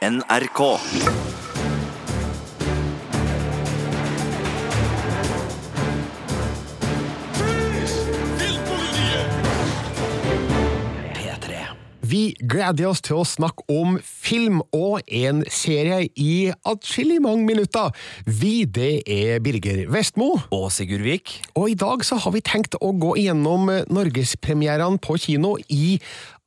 NRK. Vi gleder oss til å snakke om film og en serie i atskillig mange minutter. Vi, det er Birger Vestmo. Og Sigurd Vik. Og i dag så har vi tenkt å gå igjennom norgespremierene på kino i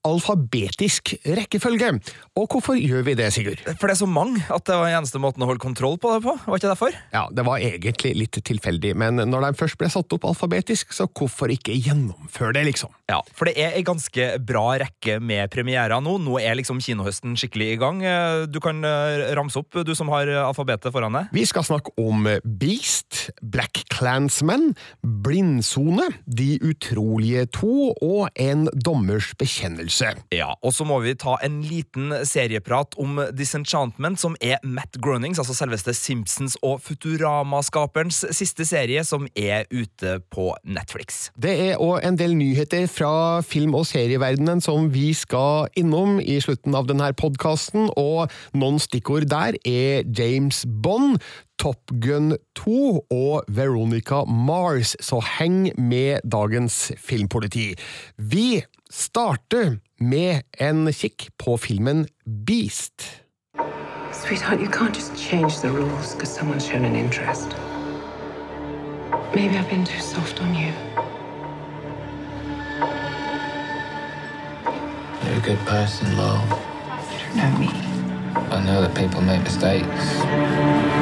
alfabetisk rekkefølge. Og hvorfor gjør vi det, Sigurd? For det er så mange at det var den eneste måten å holde kontroll på det på. Var ikke derfor? Ja, det var egentlig litt tilfeldig, men når de først ble satt opp alfabetisk, så hvorfor ikke gjennomføre det, liksom? Ja, For det er ei ganske bra rekke med premierer nå. Nå er liksom kinohøsten skikkelig i gang. Eh, Du kan eh, ramse opp, du som har alfabetet foran deg. Vi skal snakke om Beast, Black Clansman, Blindsone, De utrolige to og En dommers bekjennelse. Ja, Og så må vi ta en liten serieprat om Disenchantment, som er Matt Gronings, altså selveste Simpsons og Futurama-skaperens siste serie, som er ute på Netflix. Det er òg en del nyheter fra film- og serieverdenen som vi skal innom i slutten av denne podkasten, og noen stikkord der er James Bond, Top Gun 2 og Veronica Mars, så heng med dagens filmpoliti. Vi starter med en kikk på filmen Beast. Sweetheart, you can't just change the rules because someone's shown an interest. Maybe I've been too soft on you. You're a good person, Lo. You don't know me. I know that people make mistakes.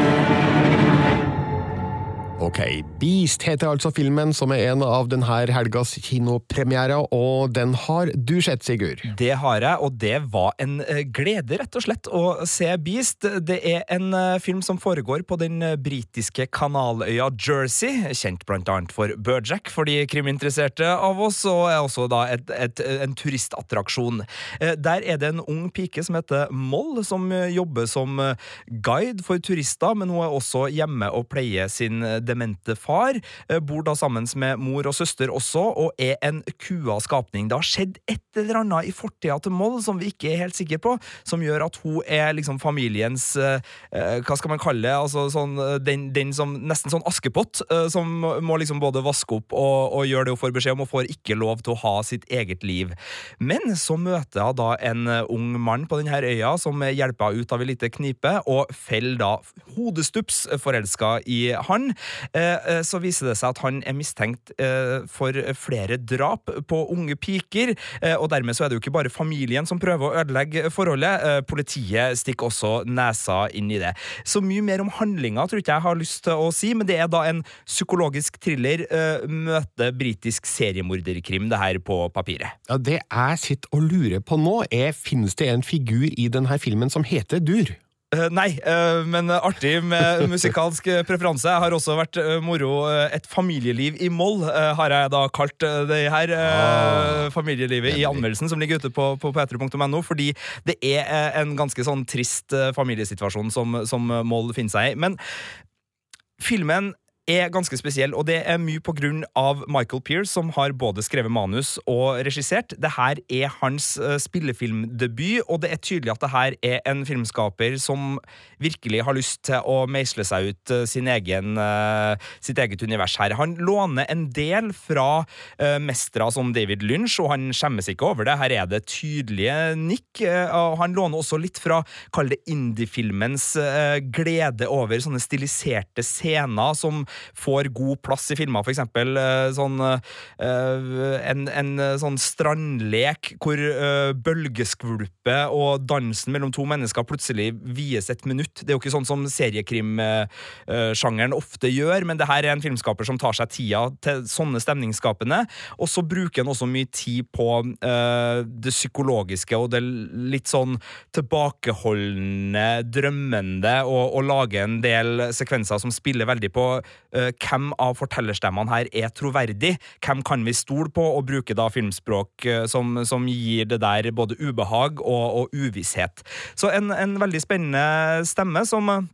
Ok, Beast heter altså filmen som er en av denne helgas kinopremierer, og den har du sett, Sigurd? Det har jeg, og det var en eh, glede, rett og slett, å se Beast. Det er en eh, film som foregår på den eh, britiske kanaløya Jersey, kjent blant annet for Burjack for de kriminteresserte av oss, og er også da et, et, en turistattraksjon. Der er det en ung pike som heter Moll, som jobber som guide for turister, men hun er også hjemme og pleier sin eh, demente far. Eh, Bor da sammen med mor og søster også, og er en kua skapning. Det har skjedd et eller annet i fortida til Moll som vi ikke er helt sikre på, som gjør at hun er liksom familiens eh, eh, Hva skal man kalle det? Altså sånn, den, den som Nesten sånn Askepott, som må liksom både vaske opp og, og gjøre det hun får beskjed om, og får ikke lov til å ha sitt eget liv. Men så møter hun da en ung mann på denne øya som hjelper henne ut av et lite knipe, og faller da hodestups forelska i han. Eh, eh, Så viser det seg at han er mistenkt eh, for flere drap på unge piker, og dermed så er det jo ikke bare familien som prøver å ødelegge forholdet, politiet stikker også nesa inn i det. Så mye mer om handlinga tror ikke jeg har lyst til å si, men det er da en psykologisk thriller møte britisk seriemorderkrim, det her på papiret. Ja, Det jeg sitter og lurer på nå, er finnes det en figur i denne filmen som heter Dur? Eh, nei, eh, men artig med musikalsk preferanse. Jeg har også vært eh, moro. Et familieliv i moll har jeg da kalt det her. eh, familielivet i anmeldelsen som ligger ute på, på p3.no, fordi det er en ganske sånn trist familiesituasjon som, som Moll finner seg i. Men filmen er ganske spesiell, og det er mye på grunn av Michael Pearce, som har både skrevet manus og regissert. Det her er hans eh, spillefilmdebut, og det er tydelig at det her er en filmskaper som virkelig har lyst til å meisle seg ut eh, egen, eh, sitt eget univers her. Han låner en del fra mestere som David Lynch, og han skjemmes ikke over det. Her er det tydelige nikk. og han låner også litt fra, kall det indie-filmens glede over sånne stiliserte scener som får god plass i filmer. For eksempel eh, sånn eh, en, en sånn strandlek hvor eh, bølgeskvulpet og dansen mellom to mennesker plutselig vies et minutt. Det er jo ikke sånn som seriekrimsjangeren ofte gjør, men det her er en filmskaper som tar seg tida til sånne stemningsskapende, og så bruker han også mye tid på det psykologiske og det litt sånn tilbakeholdende, drømmende, og, og lage en del sekvenser som spiller veldig på hvem av fortellerstemmene her er troverdig, hvem kan vi stole på, og bruke da filmspråk eh, som, som gir det der både ubehag og, og uvisshet. Så en, en veldig spennende stemme som eh,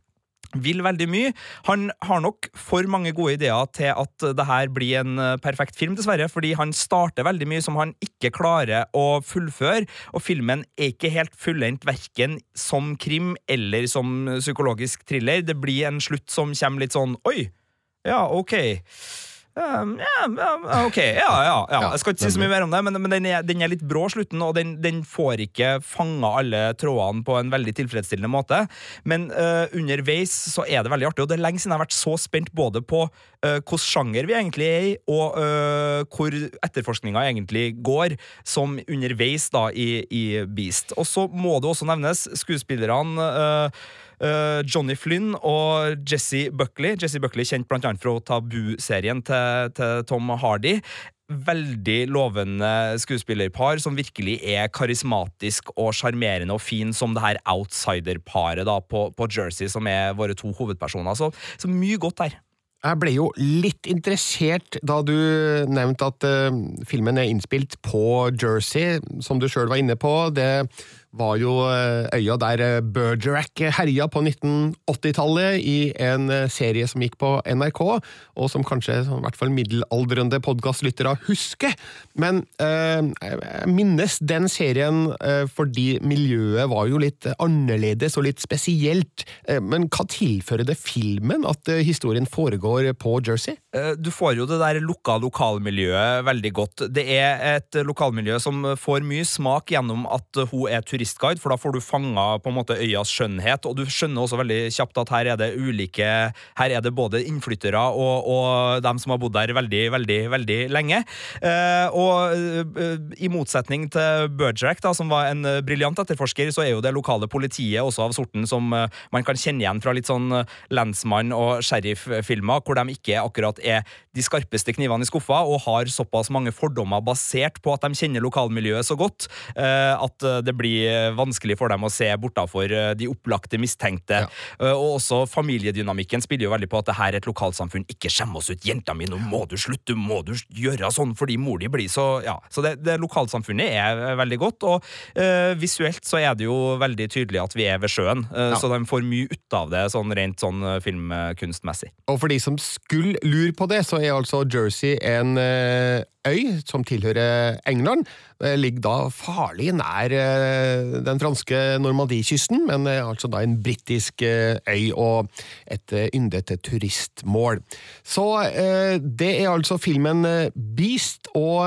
vil veldig mye. Han har nok for mange gode ideer til at det her blir en eh, perfekt film, dessverre, fordi han starter veldig mye som han ikke klarer å fullføre, og filmen er ikke helt fullendt verken som krim eller som psykologisk thriller. Det blir en slutt som kommer litt sånn Oi! Ja, OK. Um, ja, ja, ok, ja, ja, ja. Jeg skal ikke si så mye mer om det, men, men den, er, den, er, litt brå, slutten, og den, den får ikke fanga alle trådene på en veldig tilfredsstillende måte. Men uh, underveis så er det veldig artig, og det er lenge siden jeg har vært så spent både på uh, hvilken sjanger vi egentlig er i, og uh, hvor etterforskninga egentlig går, som underveis da i, i Beast. Og så må det også nevnes skuespillerne uh, Uh, Johnny Flynn og Jesse Buckley. Jesse Buckley Kjent annet fra Tabu-serien til, til, Tom Hardy. Veldig lovende skuespillerpar som virkelig er karismatisk og sjarmerende og fin som det her outsider-paret på, på, Jersey, som er våre to hovedpersoner. Så, så mye godt der. Jeg ble jo litt interessert da du nevnte at uh, filmen er innspilt på Jersey, som du sjøl var inne på. Det var jo eh, øya der eh, Bergerac herja på 1980-tallet i en eh, serie som gikk på NRK, og som kanskje i hvert fall middelaldrende podkastlyttere husker. Men jeg minnes den serien fordi miljøet var jo litt annerledes og litt spesielt. Men hva tilfører det filmen at historien foregår på Jersey? Du får jo det der lukka lokalmiljøet veldig godt. Det er et lokalmiljø som får mye smak gjennom at hun er turistguide, for da får du fanga på en måte øyas skjønnhet, og du skjønner også veldig kjapt at her er det ulike Her er det både innflyttere og, og dem som har bodd der veldig, veldig, veldig lenge. Eh, og eh, i motsetning til Bergerac, da, som var en briljant etterforsker, så er jo det lokale politiet også av sorten som eh, man kan kjenne igjen fra litt sånn lensmann- og sheriff-filmer, hvor de ikke akkurat er de skarpeste knivene i skuffa og har såpass mange fordommer basert på at de kjenner lokalmiljøet så godt eh, at det blir vanskelig for dem å se bortafor eh, de opplagte mistenkte. Ja. Eh, og også familiedynamikken spiller jo veldig på at det her er et lokalsamfunn. Ikke skjem oss ut, jenta mi, nå må du slutte, må du gjøre sånn fordi mor di blir så Ja. Så det, det lokalsamfunnet er eh, veldig godt, og uh, visuelt så er det jo veldig tydelig at vi er ved sjøen, uh, ja. så de får mye ut av det sånn rent sånn filmkunstmessig. Og for de som skulle lure på det, så er altså Jersey en uh øy som tilhører England. Ligger da farlig nær eh, den franske Normandie-kysten, men altså da en britisk eh, øy og et eh, yndet turistmål. Så det er altså filmen Beast, og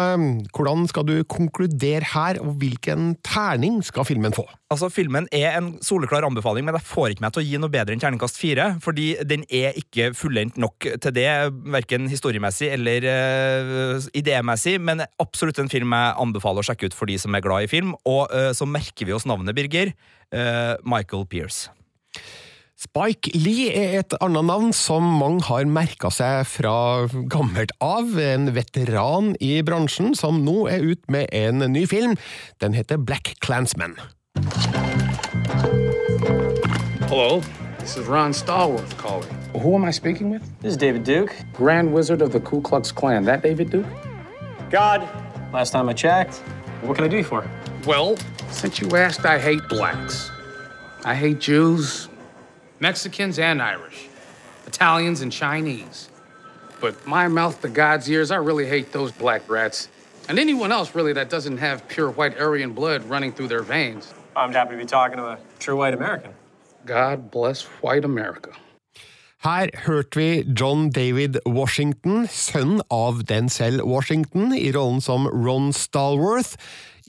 hvordan skal du konkludere her, og hvilken terning skal filmen få? Altså, Filmen er en soleklar anbefaling, men jeg får ikke meg til å gi noe bedre enn terningkast fire. Fordi den er ikke fullendt nok til det, verken historiemessig eller uh, idémessig. Men absolutt en film jeg anbefaler å sjekke ut for de som er glad i film. Og uh, så merker vi oss navnet, Birger. Uh, Michael Pearce. Spike Lee er et annet navn som mange har merka seg fra gammelt av. En veteran i bransjen som nå er ute med en ny film. Den heter Black Clansman. Hello, this is Ron Stallworth calling. Who am I speaking with? This is David Duke. Grand Wizard of the Ku Klux Klan. That David Duke? God. Last time I checked. What can I do you for? Well, since you asked, I hate blacks. I hate Jews, Mexicans, and Irish, Italians, and Chinese. But my mouth to God's ears, I really hate those black rats. And anyone else, really, that doesn't have pure white Aryan blood running through their veins. I'm happy to be talking to a true white American. God bless white America. Her hørte vi John David Washington, sønn av Denzel Washington, i rollen som Ron Stallworth.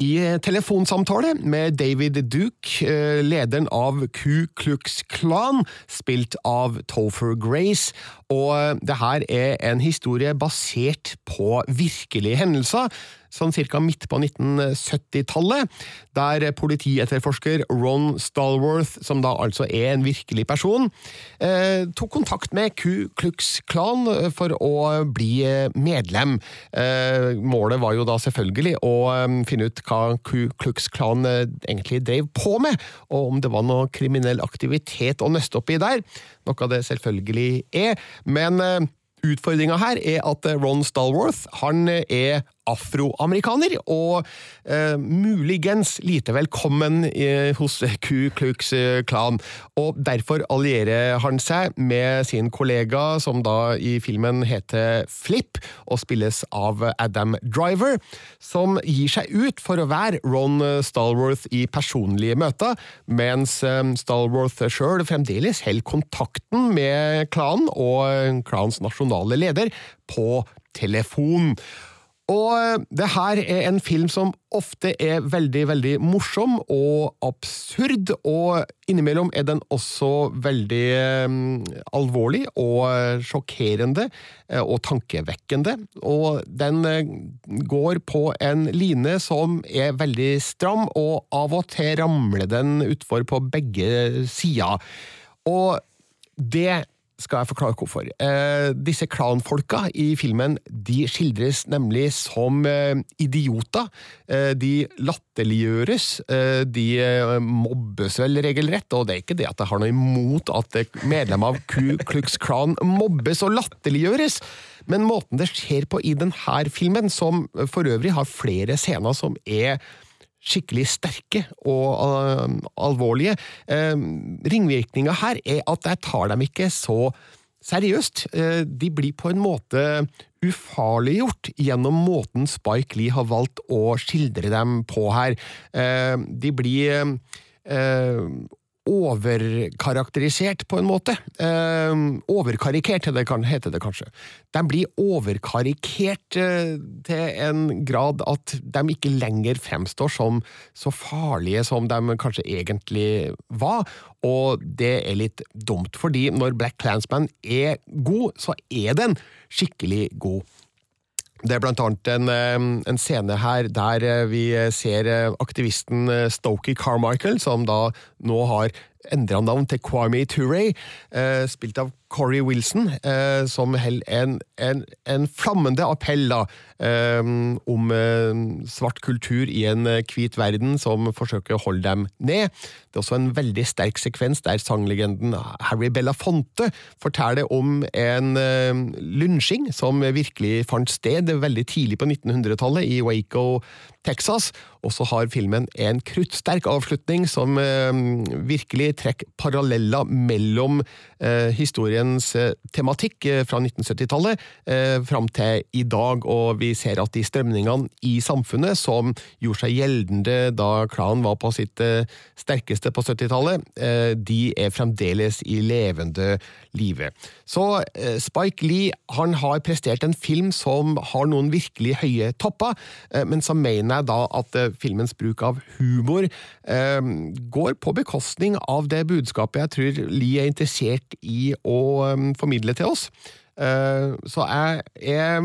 I telefonsamtale med David Duke, eh, lederen av Ku Klux Klan, spilt av Topher Grace. Og det her er en historie basert på virkelige hendelser sånn cirka midt på 1970-tallet, der politietterforsker Ron Stallworth, som da altså er en virkelig person, eh, tok kontakt med Ku Klux Klan eh, for å bli eh, medlem. Eh, målet var jo da selvfølgelig å eh, finne ut hva Ku Klux Klan eh, egentlig drev på med, og om det var noe kriminell aktivitet å nøste opp i der, noe det selvfølgelig er. Men Utfordringa her er at Ron Stallworth han er afroamerikaner, og eh, muligens lite velkommen eh, hos Ku Klux Klan. Og derfor allierer han seg med sin kollega, som da i filmen heter Flip, og spilles av Adam Driver, som gir seg ut for å være Ron Stalworth i personlige møter, mens eh, Stalworth sjøl fremdeles holder kontakten med klanen og klanens nasjonale leder på telefon. Og eh, det her er en film som ofte er veldig, veldig morsom og absurd, og innimellom er den også veldig um, alvorlig og sjokkerende og tankevekkende. Og den går på en line som er veldig stram, og av og til ramler den utfor på begge sider. Og det skal jeg forklare hvorfor. Eh, disse klanfolka i filmen de skildres nemlig som eh, idioter. Eh, de latterliggjøres. Eh, de eh, mobbes vel regelrett, og det er ikke det at jeg har noe imot at medlemmer av Ku Klux Klan mobbes og latterliggjøres, men måten det skjer på i denne filmen, som for øvrig har flere scener som er skikkelig sterke og uh, alvorlige. Uh, ringvirkninga her er at jeg tar dem ikke så seriøst. Uh, de blir på en måte ufarliggjort gjennom måten Spike Lee har valgt å skildre dem på her. de blir overkarakterisert, på en måte. Eh, overkarikert, det kan, heter det kanskje. De blir overkarikert eh, til en grad at de ikke lenger fremstår som så farlige som de kanskje egentlig var, og det er litt dumt, fordi når Black Clansman er god, så er den skikkelig god. Det er blant annet en, en, scene her der eh, vi ser eh, aktivisten eh, Stokey Carmichael, som da nå har endra navn til Kwame Ture, spilt av Corey Wilson, som holder en, en, en, flammende appell da, om svart kultur i en hvit verden, som forsøker å holde dem ned. Det er også en veldig sterk sekvens der sanglegenden Harry Belafonte forteller om en lunsjing lynsjing som virkelig fant sted veldig tidlig på 1900-tallet i Waco, Texas. Og så har filmen en kruttsterk avslutning som uh, virkelig trekker paralleller mellom historiens tematikk fra 1970-tallet fram til i dag, og vi ser at de strømningene i samfunnet som gjorde seg gjeldende da klanen var på sitt sterkeste på 70-tallet, eh, de er fremdeles i levende live. Så eh, Spike Lee han har prestert en film som har noen virkelig høye topper, eh, men så mener jeg da at filmens bruk av humor går på bekostning av det budskapet jeg tror Lee er interessert i å formidle til oss. Eh, så jeg er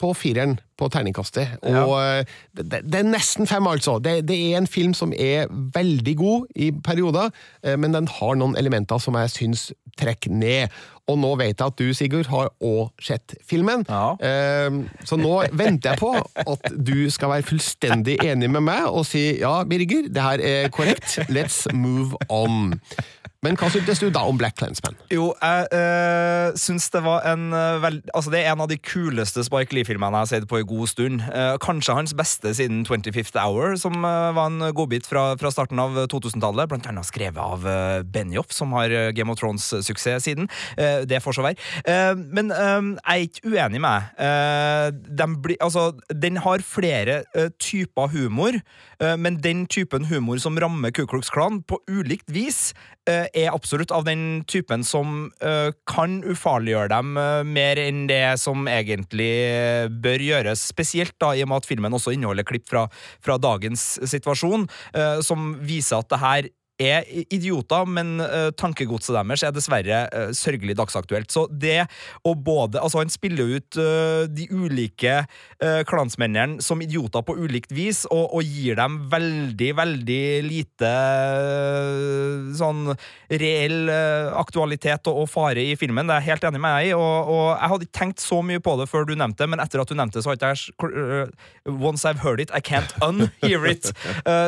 på fireren på terningkastet. Og ja. Eh, det, det, er nesten fem, altså. Det, det, er en film som er veldig god i perioder, eh, men den har noen elementer som jeg syns trekker ned. Og nå vet jeg at du, Sigurd, har òg sett filmen. Ja. Så nå venter jeg på at du skal være fullstendig enig med meg og si ja, Birger, det her er korrekt. Let's move on. Men hva syntes du da om Black Clansman? Jo, jeg øh, syns det var en veldig, Altså, det er en av de kuleste Spike Lee-filmene jeg har sett på en god stund. Uh, kanskje hans beste siden 25th Hour, som uh, var en godbit fra, fra starten av 2000-tallet. Blant annet skrevet av uh, Benioff, som har Game of Thrones-suksess siden. det får så være. men jeg er ikke uenig med deg. Altså, den har flere typer humor, men den typen humor som rammer Ku Klux Klan på ulikt vis, er absolutt av den typen som kan ufarliggjøre dem mer enn det som egentlig bør gjøres. Spesielt da i og med at filmen også inneholder klipp fra, fra dagens situasjon, uh, som viser at det her er idioter, men uh, tankegodset deres er dessverre uh, sørgelig dagsaktuelt. Så det å både Altså, han spiller ut uh, de ulike klansmennene som idioter på ulikt vis, og, og gir dem veldig, veldig lite sånn reell aktualitet og, og, fare i filmen. Det er jeg helt enig med deg i, og, og, jeg hadde ikke tenkt så mye på det før du nevnte det, men etter at du nevnte det, så har ikke jeg Once I've heard it, I can't unhear it.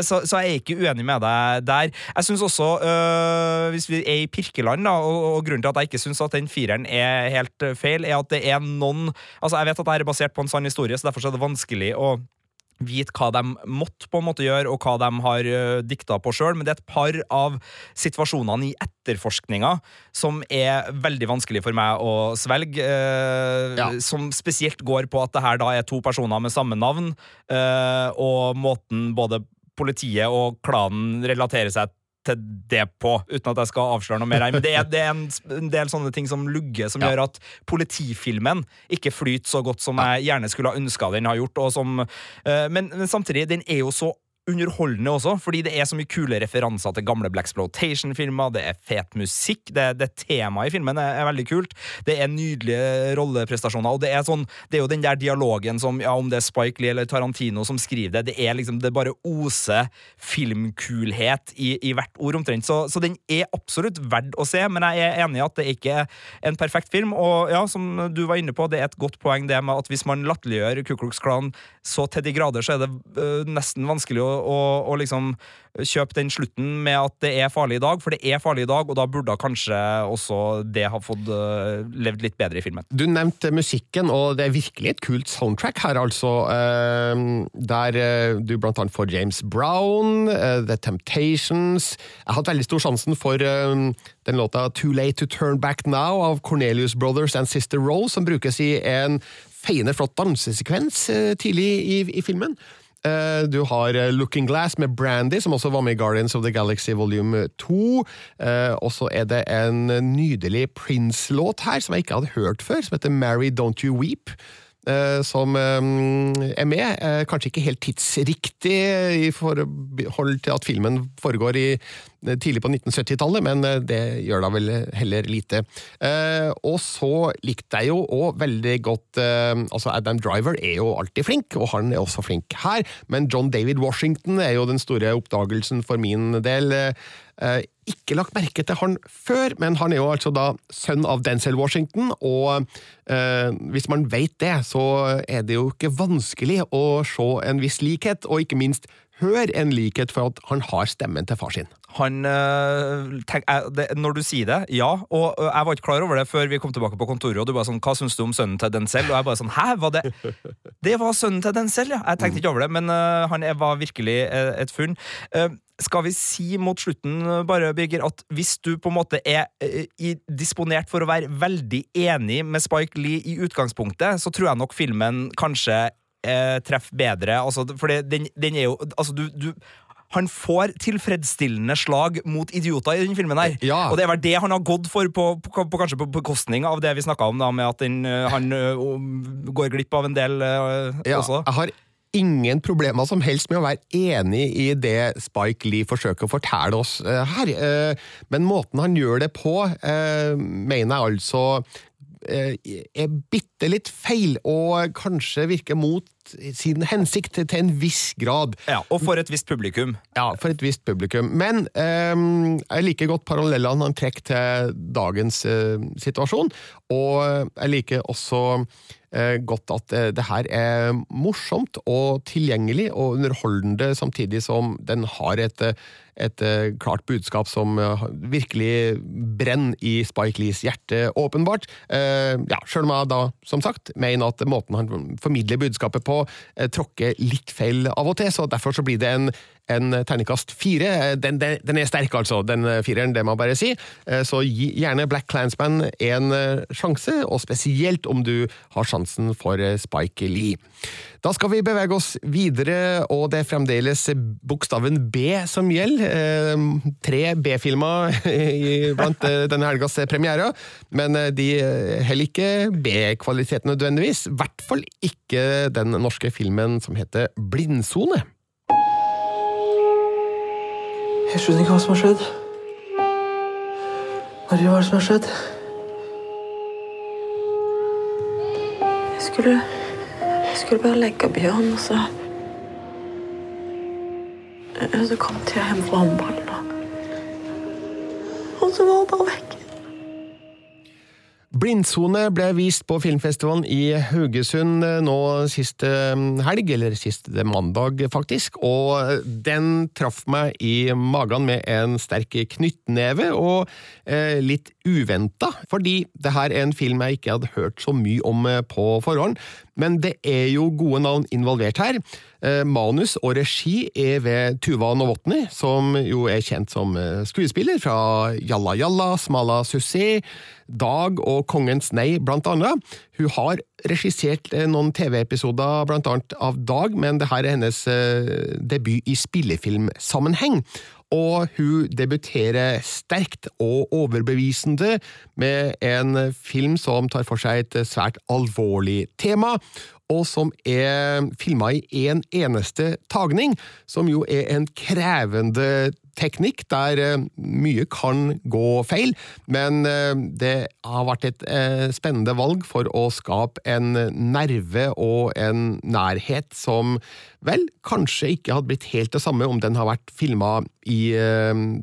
så, så jeg er ikke uenig med deg der. Jeg synes også, øh, hvis vi er i Pirkeland, da, og, og grunnen til at jeg ikke syns at den fireren er helt øh, feil, er at det er noen Altså, jeg vet at dette er basert på en sann historie, så derfor er det vanskelig å vite hva de måtte på en måte gjøre, og hva de har uh, dikta på sjøl, men det er et par av situasjonene i etterforskninga som er veldig vanskelig for meg å svelge. Uh, Ja. Som spesielt går på at det her da er to personer med samme navn, uh, og måten både politiet og klanen relaterer seg til det på, uten at jeg skal avsløre noe mer her. Men det er, det er en, en del sånne ting som lugger, som Ja. gjør at politifilmen ikke flyter så godt som jeg gjerne skulle ha ønska den har gjort. Og som, uh, men, men samtidig, den er jo så underholdende også, fordi det er så mye kule referanser til gamle Blaxploitation-filmer, det er fet musikk, det, det temaet i filmen er, er veldig kult, det er nydelige rolleprestasjoner, og det er sånn, det er jo den der dialogen som, ja, om det er Spike Lee eller Tarantino som skriver det, det er liksom, det bare oser filmkulhet i, i hvert ord omtrent, så, så den er absolutt verdt å se, men jeg er enig i at det ikke er en perfekt film, og ja, som du var inne på, det er et godt poeng det med at hvis man latterliggjør Ku Klux Klan så til de grader, så er det øh, nesten vanskelig å, å, å liksom kjøpe den slutten med at det er farlig i dag, for det er farlig i dag, og da burde kanskje også det ha fått uh, levd litt bedre i filmen. Du nevnte musikken, og det er virkelig et kult soundtrack her, altså. Uh, Der uh, du blant annet får James Brown, The Temptations Jeg har hatt veldig stor sjansen for den låta Too Late To Turn Back Now av Cornelius Brothers and Sister Roll, som brukes i en feiende flott dansesekvens tidlig i, i filmen. Eh, Du har eh, Looking Glass med Brandy, som også var med i Guardians of the Galaxy volume 2. Eh, Og så er det en nydelig Prince-låt her, som jeg ikke hadde hørt før, som heter Mary Don't You Weep. Eh, Som eh, er med. Eh, Kanskje ikke helt tidsriktig i forhold til at filmen foregår i tidlig på 1970-tallet, men det gjør da vel heller lite. Og så likte jeg jo òg veldig godt Altså, Adam Driver er jo alltid flink, og han er også flink her, men John David Washington er jo den store oppdagelsen for min del. Ikke lagt merke til han før, men han er jo altså da sønn av Denzel Washington, og eh, hvis man vet det, så er det jo ikke vanskelig å se en viss likhet, og ikke minst høre en likhet for at han har stemmen til far sin. Han øh, tenk, jeg, det, Når du sier det, ja. Og øh, jeg var ikke klar over det før vi kom tilbake på kontoret, og du bare sånn Hva syns du om sønnen til Denzel? Og jeg bare sånn Hæ, var det Det var sønnen til Denzel, ja! Jeg tenkte ikke over det, men øh, han var virkelig et funn. Uh, skal vi si mot slutten, bare, Birger, at hvis du på en måte er i, disponert for å være veldig enig med Spike Lee i utgangspunktet, så tror jeg nok filmen kanskje eh, treffer bedre. Altså, for det, den, den er jo Altså, du, du han får tilfredsstillende slag mot idioter i den filmen her. Ja. Og det er vel det han har gått for, på, på, på, kanskje på bekostning av det vi snakka om, da, med at den, øh, han øh, går glipp av en del øh, Ja, også. jeg har ingen problemer som helst med å være enig i det Spike Lee forsøker å fortelle oss eh, her, eh, men måten han gjør det på, eh, mener jeg altså eh, er bitte litt feil, og kanskje virker mot sin hensikt til en viss grad. Ja, og for et visst publikum. Ja, for et visst publikum. Men eh, jeg liker godt parallellene han trekker til dagens eh, situasjon, og jeg liker også eh, godt at eh, det her er morsomt og tilgjengelig og underholdende, samtidig som den har et, eh, et eh, klart budskap som eh, virkelig brenner i Spike Lees hjerte, åpenbart. Eh, ja, Sjøl om jeg da, som sagt, mener at måten han formidler budskapet på, tråkker litt feil av og til, så derfor så blir det en, en terningkast fire. Den, den, den er sterk, altså, den fireren, det må jeg bare si. Så gi gjerne Black Clansman en sjanse, og spesielt om du har sjansen for Spike Lee. Da skal vi bevege oss videre, og det er fremdeles bokstaven B som gjelder. Eh, Tre B-filmer blant eh, denne helgas premiere, men eh, de heller ikke B-kvalitet nødvendigvis. I hvert fall ikke den norske filmen som heter Blindsone. Jeg skjønner ikke hva som har skjedd. Hva er det som har skjedd? Jeg skulle Jeg skulle bare legge Bjørn, og så så kom jeg hjem fra håndballen, og så var hun bare vekk. Blindsone ble vist på filmfestivalen i Haugesund eh, nå siste helg, eller siste mandag faktisk, og den traff meg i magen med en sterk knyttneve, og eh, litt uventa, fordi det her er en film jeg ikke hadde hørt så mye om eh, på forhånd, men det er jo gode navn involvert her. Eh, manus og regi er ved Tuva Novotny, som jo er kjent som eh, skuespiller fra Jalla Jalla, Smala Sussé, Dag og Kongens nei, blant annet. Hun har regissert eh, noen TV-episoder, blant annet av Dag, men det her er hennes debut i spillefilmsammenheng og hun debuterer sterkt og overbevisende med en film som tar for seg et svært alvorlig tema, og som er filma i én en eneste tagning, som jo er en krevende teknikk der eh, mye kan gå feil, men eh, det har vært et eh, spennende valg for å skape en nerve og en nærhet som vel kanskje ikke hadde blitt helt det samme om den har vært filma i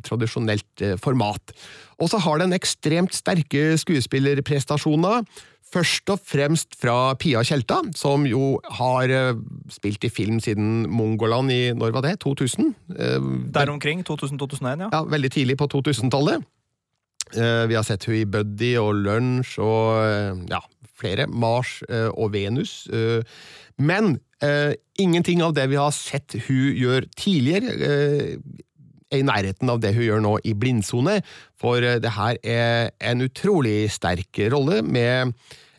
tradisjonelt format. Og så har den ekstremt sterke skuespillerprestasjoner. Først og fremst fra Pia Tjelta, som jo har eh, spilt i film siden Mongoland i når var det? 2000? Eh, Der omkring. 2000-2001, ja. ja. Veldig tidlig på 2000-tallet. Eh, vi har sett hun i Buddy og Lunsj og ja, flere. Mars og Venus. Men ingenting av det vi har sett hun gjør tidligere, er i nærheten av det hun gjør nå i Blindsone, for det her er en utrolig sterk rolle med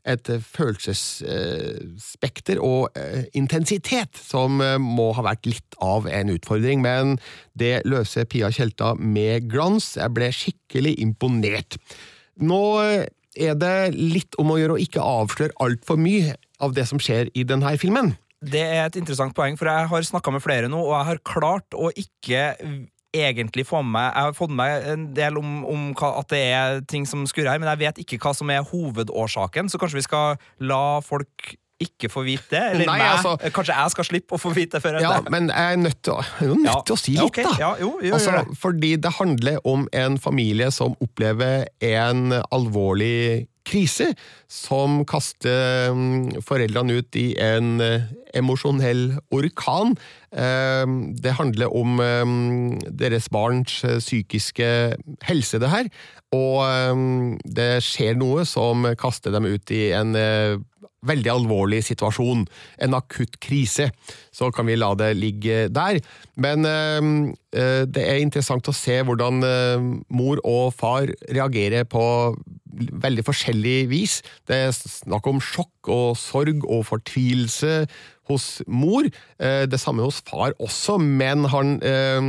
et følelsesspekter og eh, intensitet som eh, må ha vært litt av en utfordring, men det løser Pia Tjelta med glans. Jeg ble skikkelig imponert. Nå eh, er det litt om å gjøre å ikke avsløre altfor mye av det som skjer i denne filmen. Det er et interessant poeng, for jeg har snakka med flere nå, og jeg har klart å ikke egentlig få med Jeg har fått med meg en del om, om hva, at det er ting som skurrer her, men jeg vet ikke hva som er hovedårsaken, så kanskje vi skal la folk ikke få vite det? Eller Nei, meg, altså, kanskje jeg skal slippe å få vite det før? Ja, men jeg er nødt til, er nødt ja. til å si litt, okay. da. Ja, jo, jo, altså, fordi det handler om en familie som opplever en alvorlig krise som kaster mm, foreldrene ut i en eh, emosjonell orkan. Eh, det handler om mm, deres barns eh, psykiske helse, det her. Og det skjer noe som kaster dem ut i en veldig alvorlig situasjon, en akutt krise. Så kan vi la det ligge der. Men det er interessant å se hvordan mor og far reagerer på veldig forskjellig vis. Det er snakk om sjokk og sorg og fortvilelse hos mor. Eh, det samme hos far også, men han eh,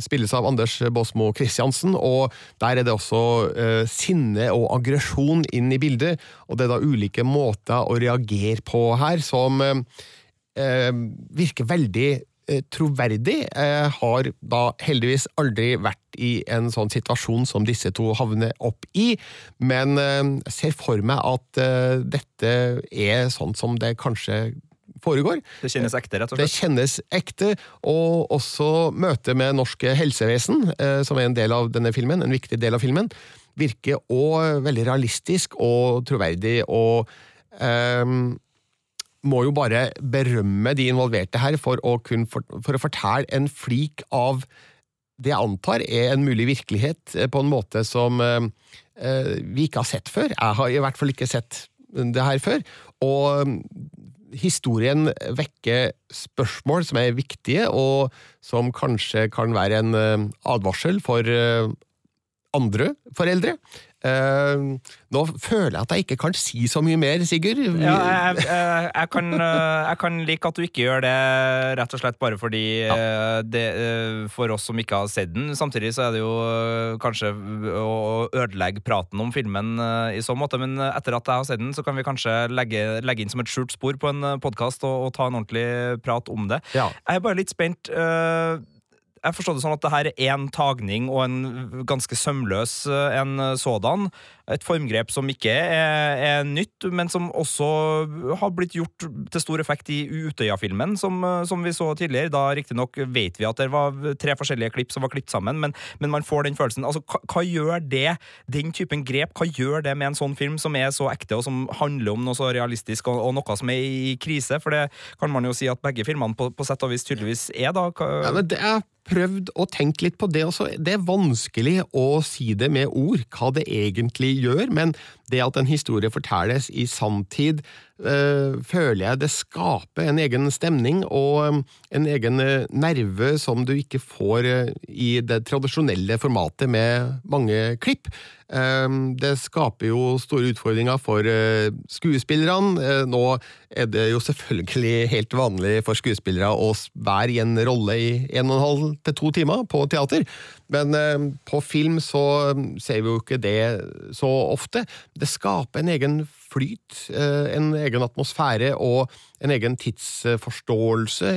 spilles av Anders Båsmo Christiansen, og der er det også eh, sinne og aggresjon inn i bildet. Og det er da ulike måter å reagere på her som eh, virker veldig Eh, troverdig. Jeg har da heldigvis aldri vært i en sånn situasjon som disse to havner opp i, men eh, jeg ser for meg at eh, dette er sånn som det kanskje foregår. Det kjennes ekte, rett og slett? Det kjennes ekte, og også møtet med norsk helsevesen, som er en del av denne filmen, en viktig del av filmen, virker òg veldig realistisk og troverdig. og um, må jo bare berømme de involverte her for å, for, for å fortelle en flik av det jeg antar er en mulig virkelighet, eh, på en måte som eh, eh, vi ikke har sett før. Jeg har i hvert fall ikke sett det her før. Og mm, historien vekker spørsmål som er viktige, og som kanskje kan være en eh, advarsel for andre foreldre. Uh, nå føler jeg at jeg ikke kan si så mye mer, Sigurd. Ja, jeg, jeg, jeg, kan, eh, jeg, kan, like at du ikke gjør det, rett og slett bare fordi ja. Eh, det, For oss som ikke har sett den. Samtidig så er det jo kanskje å ødelegge praten om filmen i så måte, men etter at jeg har sett den, så kan vi kanskje legge, legge inn som et skjult spor på en podkast og, og, ta en ordentlig prat om det. Ja. Jeg er bare litt spent. Uh, jeg forstår det sånn at det her er én tagning og en ganske sømløs eh, en sådan. Et formgrep som ikke er, er nytt, men som også har blitt gjort til stor effekt i Utøya-filmen, som, eh, som vi så tidligere. Da riktignok vet vi at det var tre forskjellige klipp som var klippet sammen, men, men man får den følelsen. Altså, hva, hva gjør det, den typen grep, hva gjør det med en sånn film som er så ekte, og som handler om noe så realistisk, og, og noe som er i krise? For det kan man jo si at begge filmene på, på sett og vis tydeligvis er, da. Hva, Ja, men det er prøvd å tenke litt på det også. Det er vanskelig å si det med ord, hva det egentlig gjør, men det at en historie fortelles i sanntid, øh, føler jeg det skaper en egen stemning og øh, en egen øh, nerve som du ikke får i det tradisjonelle formatet med mange klipp. Det skaper jo store utfordringer for skuespillerne. Nå er det jo selvfølgelig helt vanlig for skuespillere å være i en rolle i en og en halv til to timer på teater, men uh, på film så um, ser vi jo ikke det så ofte. Det skaper en egen flyt, uh, en egen atmosfære og en egen tidsforståelse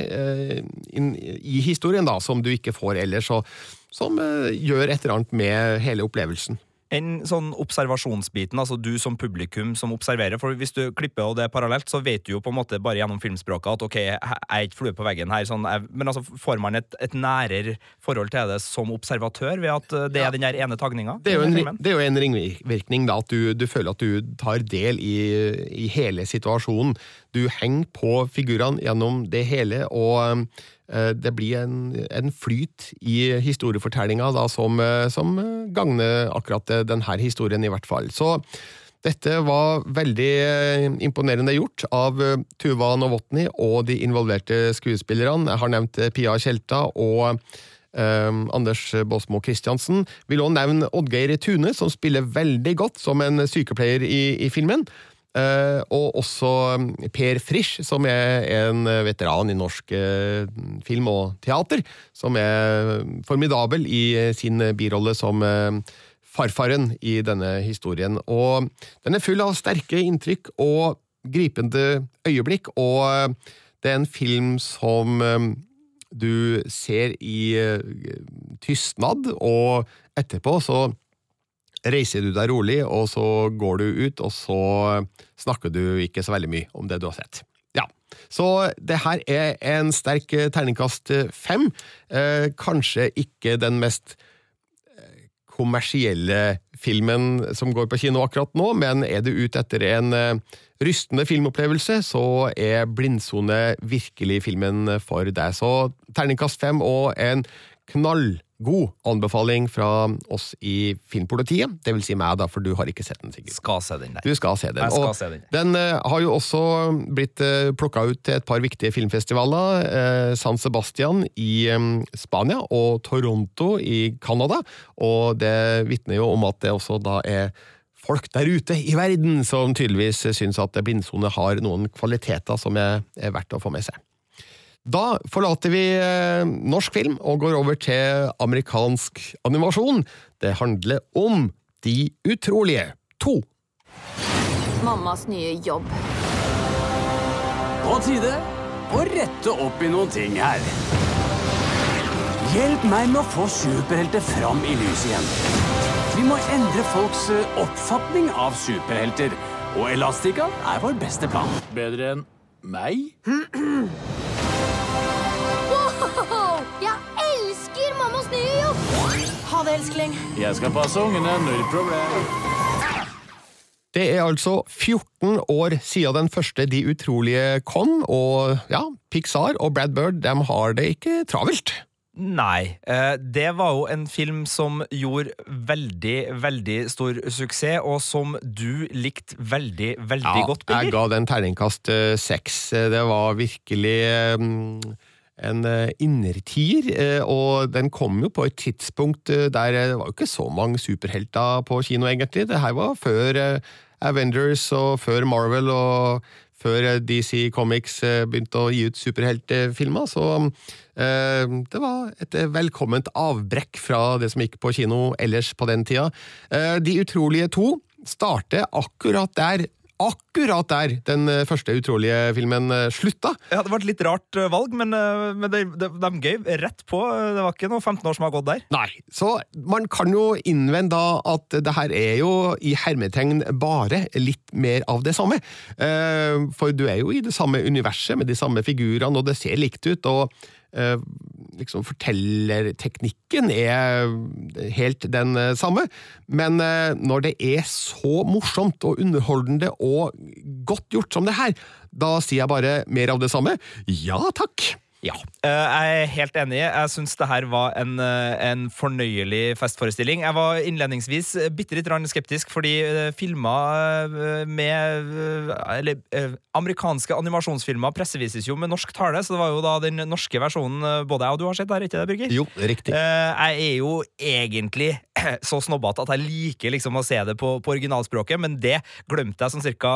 i historien, da, som du ikke får ellers, og som gjør et eller annet med hele opplevelsen. En sånn observasjonsbiten, altså du som publikum som observerer, for hvis du klipper og det er parallelt, så vet du jo på en måte bare gjennom filmspråket at ok, jeg er ikke flue på veggen her, sånn, jeg, men altså får man et, et nærere forhold til det som observatør ved at eh, det er den der ene tagninga? Det er jo en, det er jo en ringvirkning, da, at du, du føler at du tar del i, i hele situasjonen. Du henger på figurene gjennom det hele, og det blir en, en flyt i historiefortellinga da, som, eh, som gagner akkurat eh, denne historien, i hvert fall. Så dette var veldig eh, imponerende gjort av eh, Tuva Novotny og de involverte skuespillerne. Jeg har nevnt eh, Pia Tjelta og Um, Anders Båsmo Christiansen vil også nevne Oddgeir Tune, som spiller veldig godt som en sykepleier i, i filmen. Uh, og også um, Per Frisch, som er en veteran i norsk uh, film og teater, som er formidabel i uh, sin birolle som farfaren i denne historien. Og den er full av sterke inntrykk og gripende øyeblikk, og det er en film som um, du ser i eh, tystnad, og etterpå så reiser du deg rolig, og så går du ut, og så snakker du ikke så veldig mye om det du har sett. Ja, Så det her er en sterk eh, terningkast fem. Eh, kanskje ikke den mest eh, kommersielle filmen som går på kino akkurat nå, men er du ute etter en eh, rystende filmopplevelse, så er Blindsone virkelig filmen for deg. Så terningkast fem og en knallgod anbefaling fra oss i Filmpolitiet. Det vil si meg, da, for du har ikke sett den, Sigurd. Skal se den der. Du skal se den. Jeg skal Og se den. den uh, har jo også blitt uh, plukka ut til et par viktige filmfestivaler. Uh, San Sebastian i um, Spania og Toronto i Canada. Og det vitner jo om at det også da er folk der ute i verden som tydeligvis syns at Blindsone har noen kvaliteter som er, er verdt å få med seg. Da forlater vi eh, norsk film og går over til amerikansk animasjon. Det handler om De utrolige to. Mammas nye jobb. På tide å rette opp i noen ting her. Hjelp meg med å få superhelter fram i lyset igjen. Vi må endre folks eh, oppfatning av superhelter. Og Elastica er vår beste plan. Bedre enn meg? elsker jo! Ha det, elskling. Jeg skal passe ungene, null problem. Det er altså 14 år siden den første De utrolige kom, og ja, Pixar og Brad Bird de har det ikke travelt. Nei. eh, Det var jo en film som gjorde veldig, veldig stor suksess, og som du likte veldig, veldig Ja, godt, jeg ga den terningkast eh, seks. Det var virkelig eh, en eh, innertier, eh, og den kom jo på et tidspunkt eh, der det var jo ikke så mange superhelter på kino, egentlig. Det her var før Avengers og før Marvel og før DC Comics begynte å gi ut superheltfilmer, så det var et velkomment avbrekk fra det som gikk på kino ellers på den tida. De utrolige to starter akkurat der akkurat der den eh, første utrolige filmen eh, slutta. Ja, Det var et litt rart eh, valg, men, men de, de, de gøy rett på. Det var ikke noe 15 år som har gått der. Nei, så man kan jo innvende da at det her er jo i hermetegn bare litt mer av det samme. For du er jo i det samme universet med de samme figurene, og det ser likt ut. og liksom Fortellerteknikken er helt den eh, samme, men eh, når det er så morsomt og underholdende og godt gjort som det her, da sier jeg bare mer av det samme. Ja takk! Ja, eh, jeg er helt enig. Jeg syns det her var en, eh, en fornøyelig festforestilling. Jeg var innledningsvis bitte litt skeptisk, fordi eh, filmer med Eller amerikanske animasjonsfilmer pressevises jo med norsk tale, så det var jo da den norske versjonen både jeg og du har sett der, ikke det, Birger? Jo, riktig. Jeg er jo egentlig så snobbete at jeg liker liksom å se det på, på originalspråket, men det glemte jeg sånn ca.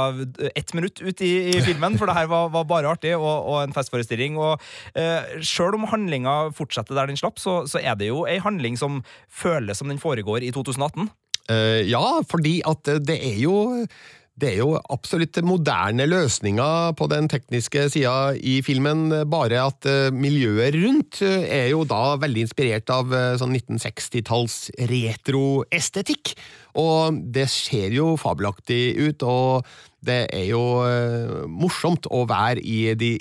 ett minutt ut i, i filmen, for det her var, var bare artig og, og en festforestilling. Og uh, sjøl om handlinga fortsetter der den slapp, så, så er det jo ei handling som føles som den foregår i 2018. Eh, ja, fordi at det er jo det er jo absolutt moderne løsninger på den tekniske sida i filmen, bare at eh, miljøet rundt eh, er jo da veldig inspirert av eh, sånn 1960-talls retroestetikk. Og det ser jo fabelaktig ut, og det er jo morsomt å være i de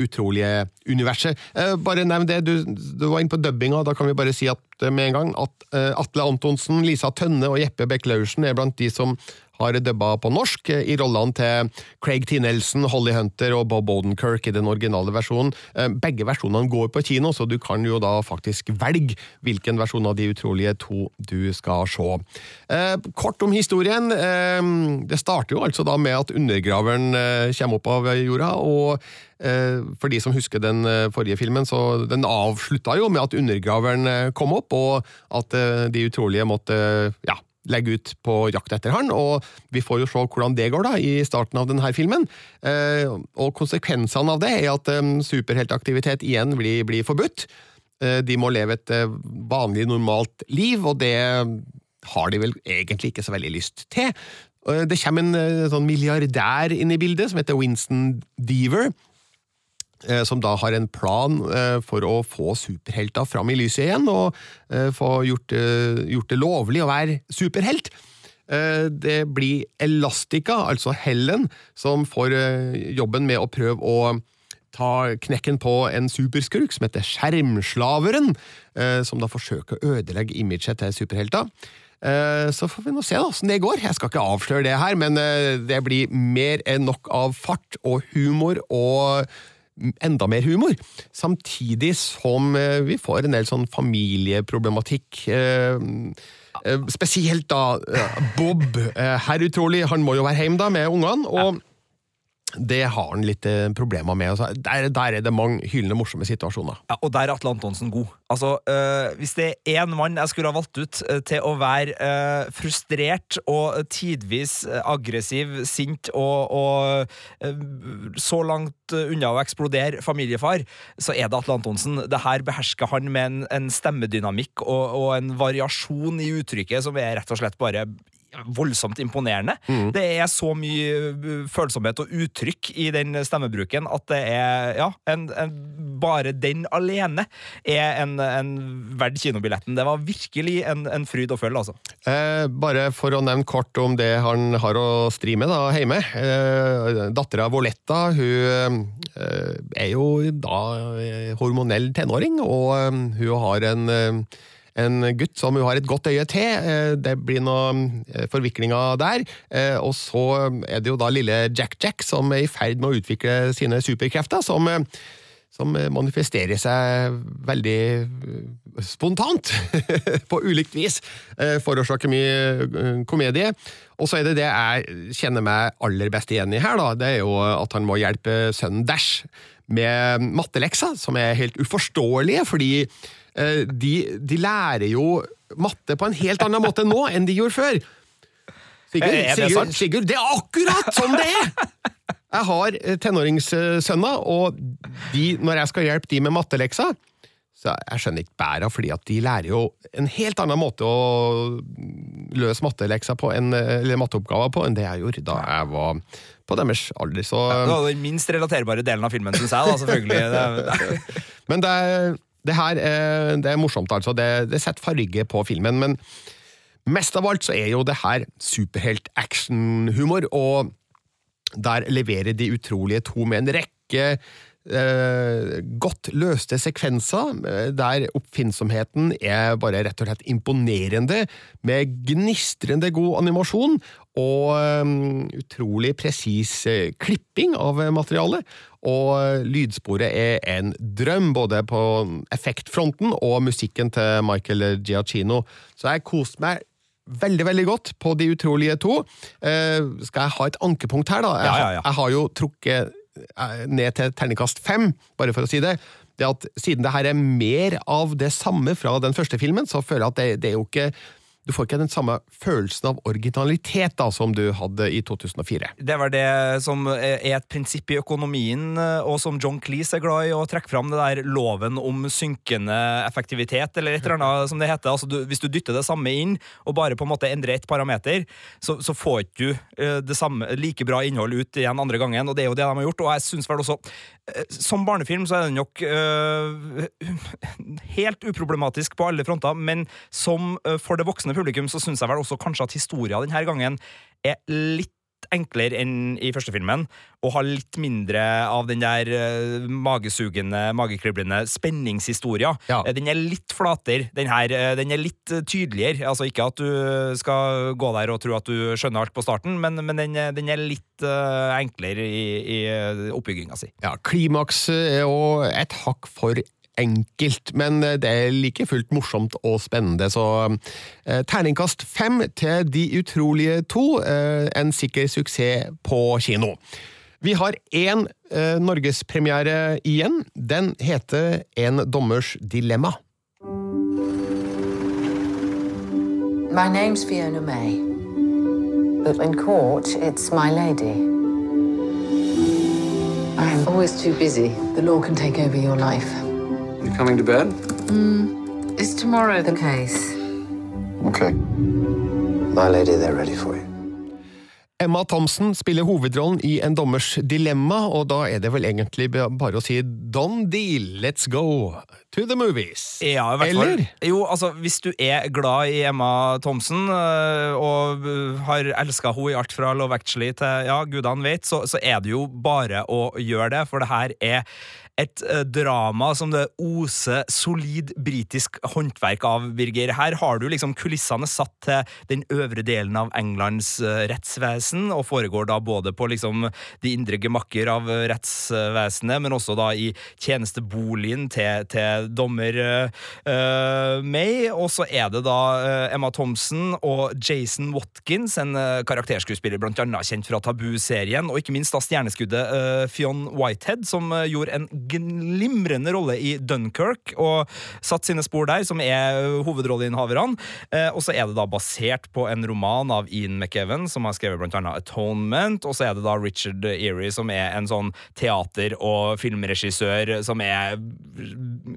utrolige universet. Bare nevn det, du, du var inne på dubbinga, da kan vi bare si at, med en gang at Atle Antonsen, Lisa Tønne og Jeppe Beck-Laursen er blant de som har dubba på norsk, eh, i rollene til Craig T. Nelson, Holly Hunter og Bob Odenkirk i den originale versjonen. Eh, Begge versjonene går på kino, så du kan jo da faktisk velge hvilken versjon av De utrolige to du skal se. Eh, Kort om historien. Det starter jo altså da med at undergraveren kommer opp av jorda, og for de som husker den forrige filmen, så den avslutta jo med at undergraveren kom opp, og at De utrolige måtte ja, legge ut på jakt etter han, og vi får jo se hvordan det går da i starten av denne filmen. Eh, og konsekvensene av det er at eh, superheltaktivitet igjen blir, blir forbudt. Eh, de må leve et eh, vanlig, normalt liv, og det har de vel egentlig ikke så veldig lyst til. Eh, Det kommer en eh, sånn milliardær inn i bildet, som heter Winston Deaver, som da har en plan eh, for å få superhelta fram i lyset igjen, og eh, få gjort, eh, gjort det lovlig å være superhelt. Eh, Det blir Elastica, altså Helen, som får eh, jobben med å prøve å ta knekken på en superskurk som heter Skjermslaveren, eh, som da forsøker å ødelegge imaget til superhelter. Eh, Så får vi nå se åssen det går. Jeg skal ikke avsløre det her, men eh, det blir mer enn nok av fart og humor og enda mer humor. Samtidig som eh, vi får en del sånn familieproblematikk. eh, eh, Spesielt da Bob, herr utrolig, han må jo være hjemme da med ungene. og det har han litt eh, problemer med. Altså, der, der er det mange hyllende morsomme situasjoner. Ja, og der er Atle Antonsen god. Altså, øh, Hvis det er én mann jeg skulle ha valgt ut øh, til å være øh, frustrert og tidvis aggressiv, sint og, og så langt unna å eksplodere familiefar, så er det Atle Antonsen. Det her behersker han med en, en stemmedynamikk og, og en variasjon i uttrykket som er rett og slett bare voldsomt imponerende. Det er så mye uh, følsomhet og uttrykk i den stemmebruken at det er Ja, en, en, bare den alene er en, en verd kinobilletten. Det var virkelig en, en fryd å følge, altså. Eh, bare for å nevne kort om det han har å stri med da, hjemme. Eh, Dattera Voletta hun eh, er jo da eh, hormonell tenåring, og eh, hun har en eh, en gutt som hun har et godt øye til. Eh, Det blir noen eh, forviklinger der. Eh, Og så er det jo da lille Jack-Jack som er i ferd med å utvikle sine superkrefter, som som manifesterer seg veldig spontant, på ulikt vis. Forårsaker mye komedie. Og så er det det jeg kjenner meg aller best igjen i her, da. Det er jo at han må hjelpe sønnen Dash med mattelekser, som er helt uforståelige, fordi de, de lærer jo matte på en helt annen måte nå enn de gjorde før. Sigurd, Er det Sigurd, sant? Sigurd, det er akkurat sånn det er! Jeg har eh, tenåringssønner, og de, når jeg skal hjelpe de med mattelekser, Så jeg skjønner ikke bæra, fordi at de lærer jo en helt annen måte å løse mattelekser på, enn, eller matteoppgaver på, enn det jeg gjorde da jeg var på deres alder. Så, Det var den minst relaterbare delen av filmen, syns jeg. da, selvfølgelig. Det, det. Men det, her er, det er morsomt, altså. Det, det setter farge på filmen. Men mest av alt så er jo det her superhelt-actionhumor, og der leverer De utrolige to med en rekke eh, godt løste sekvenser, eh, der oppfinnsomheten er bare rett og slett imponerende, med gnistrende god animasjon og eh, utrolig presis eh, klipping av eh, materialet. Og lydsporet er en drøm, både på effektfronten og musikken til Michael Giacchino. Så jeg koste meg veldig veldig godt på De utrolige to. Eh, skal jeg ha et ankepunkt her, da? Jeg, Ja, ja, ja. jeg har jo trukket eh, ned til terningkast fem, bare for å si det. Det at Siden det her er mer av det samme fra den første filmen, så føler jeg at det, det er jo ikke Du får ikke den samme følelsen av originalitet da, som du hadde i 2004. Det var det som er et prinsipp i økonomien, og som John Cleese er glad i å trekke fram, det der loven om synkende effektivitet, eller et eller annet som det heter. Altså, du, hvis du dytter det samme inn, og bare på en måte endrer ett parameter, så, så får ikke du eh, det samme, like bra innhold ut igjen andre gangen, og det er jo det de har gjort. Og jeg synes vel også, eh, som barnefilm så er den nok eh, helt uproblematisk på alle fronter, men som eh, for det voksne publikum så syns jeg vel også kanskje at historia denne gangen er litt enklere enn i første filmen, og har litt mindre av den der eh, magesugende, magekriblende spenningshistoria. Ja. Eh, Den er litt flatere. Den her, eh, den er litt tydeligere. Altså Ikke at du skal gå der og tro at du skjønner alt på starten, men, men den, den er litt enklere i, i oppbygginga si. Ja, Klimaks er jo et hakk for enkelt, men det er like fullt morsomt og spennende, så eh, terningkast fem til De utrolige to, eh, en sikker suksess på kino. Vi har én eh, norgespremiere igjen. Den heter En dommers dilemma. My name's Fiona May. But in court, it's my lady. I'm always too busy. The law can take over your life. You coming to bed? Is tomorrow the case? Okay. My lady, they're ready for you. Emma Thompson spiller hovedrollen i En dommers dilemma, og da er det vel egentlig bare å si Don deal, let's go to the movies. Ja, i hvert fall. Eller? Jo, altså, hvis du er glad i Emma Thompson øh, og øh, har elska henne i alt fra Love Actually til ja, gudene vet, så, så er det jo bare å gjøre det, for det her er et øh, drama som det oser solid britisk håndverk av, Birger. Her har du liksom kulissene satt til den øvre delen av Englands øh, rettsvesen, og foregår da både på liksom de indre gemakker av øh, rettsvesenet, men også da i tjenesteboligen til, til dommer øh, May. Og så er det da Emma Thompson og Jason Watkins, en øh, karakterskuespiller blant annet kjent fra Tabu-serien, og ikke minst da stjerneskuddet Fionn Whitehead, som gjorde en glimrende rolle i Dunkerque, og satt sine spor der, som er hovedrolleinnehaverne. Eh, og så er det da basert på en roman av Ian McEwan, som har skrevet blant annet Atonement, og så er det da Richard Eerie, som er en sånn teater- og filmregissør som er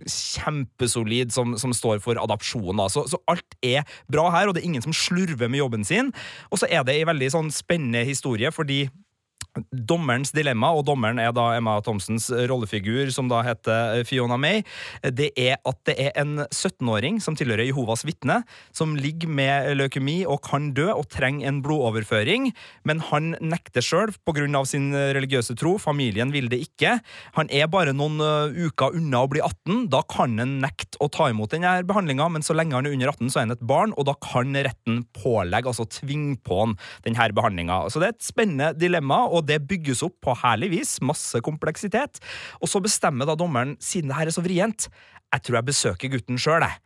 kjempesolid, som, som står for adopsjon. Så, så alt er bra her, og det er ingen som slurver med jobben sin. Og så er det ei veldig sånn spennende historie, fordi Dommerens dilemma, og dommeren er da Emma Thomsens rollefigur, som da heter Fiona May, det er at det er en 17-åring som tilhører Jehovas vitne, som ligger med leukemi og kan dø og trenger en blodoverføring, men han nekter sjøl pga. sin religiøse tro. Familien vil det ikke. Han er bare noen uker unna å bli 18. Da kan han nekte å ta imot denne behandlinga, men så lenge han er under 18, så er han et barn, og da kan retten pålegge, altså tvinge på han denne behandlinga. Så det er et spennende dilemma, og det bygges opp på herlig vis. Masse kompleksitet. Og så bestemmer da dommeren, siden det her er så vrient, jeg tror jeg besøker gutten sjøl, jeg.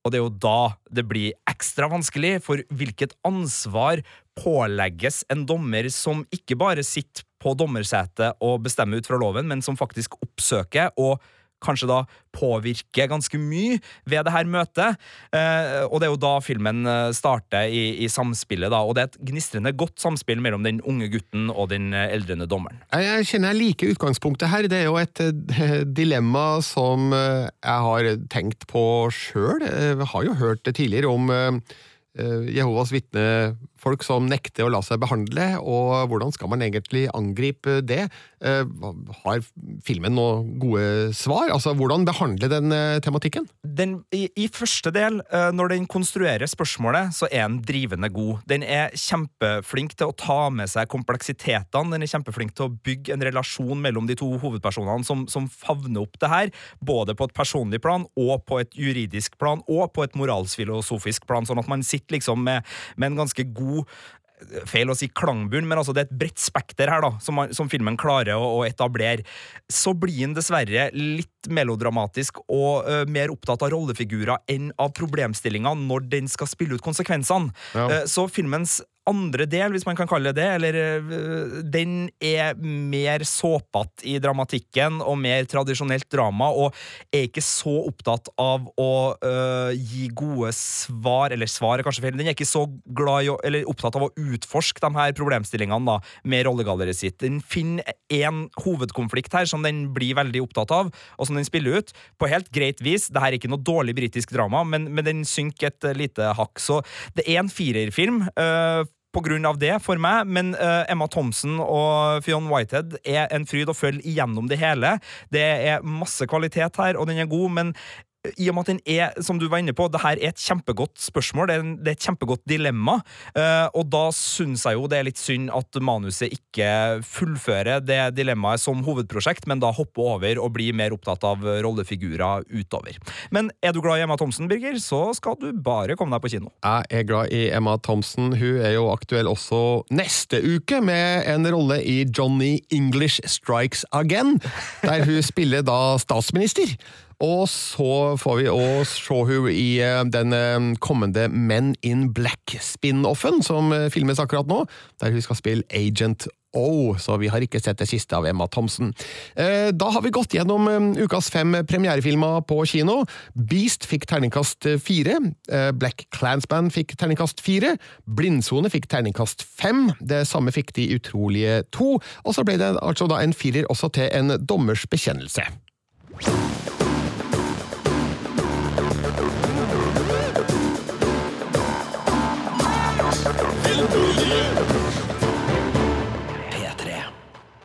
Og det er jo da det blir ekstra vanskelig, for hvilket ansvar pålegges en dommer som ikke bare sitter på dommersetet og bestemmer ut fra loven, men som faktisk oppsøker og kanskje da påvirker ganske mye ved det her møtet. Eh, og det er jo da filmen eh, starter i, i samspillet, da. Og det er et gnistrende godt samspill mellom den unge gutten og den eh, eldrende dommeren. Jeg kjenner jeg liker utgangspunktet her. Det er jo et eh, dilemma som jeg har tenkt på sjøl. Jeg har jo hørt det tidligere om Jehovas eh, Vitnefolk som nekter å la seg behandle, og hvordan skal man egentlig angripe det? Eh, Har filmen noen gode svar? Altså, hvordan behandle den eh, tematikken? Den, i, I første del, eh, når den konstruerer spørsmålet, så er den drivende god. Den er kjempeflink til å ta med seg kompleksitetene. Den er kjempeflink til å bygge en relasjon mellom de to hovedpersonene som, som favner opp det her, både på et personlig plan og på et juridisk plan og på et moralsfilosofisk plan, sånn at man sitter liksom med, med en ganske god Feil å si klangbunn, men altså det er et bredt spekter her da, som, som filmen klarer å, å etablere. Så blir den dessverre litt melodramatisk og uh, mer opptatt av rollefigurer enn av problemstillinga når den skal spille ut konsekvensene. Ja. Uh, Så filmens andre del, hvis man kan kalle det det, eller øh, den er mer såpete i dramatikken og mer tradisjonelt drama, og er ikke så opptatt av å øh, gi gode svar, eller svar er kanskje feil, den er ikke så glad i eller opptatt av å utforske de her problemstillingene da, med rollegalleriet sitt. Den finner en hovedkonflikt her som den blir veldig opptatt av, og som den spiller ut på helt greit vis. Dette er ikke noe dårlig britisk drama, men, men den synker et lite hakk. Så det er en firerfilm. øh, på grunn av det for meg, men uh, Emma Thompson og Fionn Whitehead er en fryd å følge igjennom det hele. Det er masse kvalitet her, og den er god, men i og med at den er, som du var inne på, det her er et kjempegodt spørsmål, det er, en, det er et kjempegodt dilemma, uh, og da syns jeg jo det er litt synd at manuset ikke fullfører det dilemmaet som hovedprosjekt, men da hopper over og blir mer opptatt av rollefigurer utover. Men er du glad i Emma Thomsen, Birger, så skal du bare komme deg på kino. Jeg er glad i Emma Thomsen. Hun er jo aktuell også neste uke med en rolle i Johnny English Strikes Again, der hun spiller da statsminister. Og så får vi òg se hun i eh, den eh, kommende Men in Black-spin-offen som eh, filmes akkurat nå, der hun skal spille Agent O, så vi har ikke sett det siste av Emma Thompson. Eh, Da har vi gått gjennom ukas fem premierefilmer på kino. Beast fikk terningkast fire. Black Clansman fikk terningkast fire. Blindsone fikk terningkast fem. Det samme fikk De utrolige to. Og så ble det altså da en firer også til En dommers bekjennelse.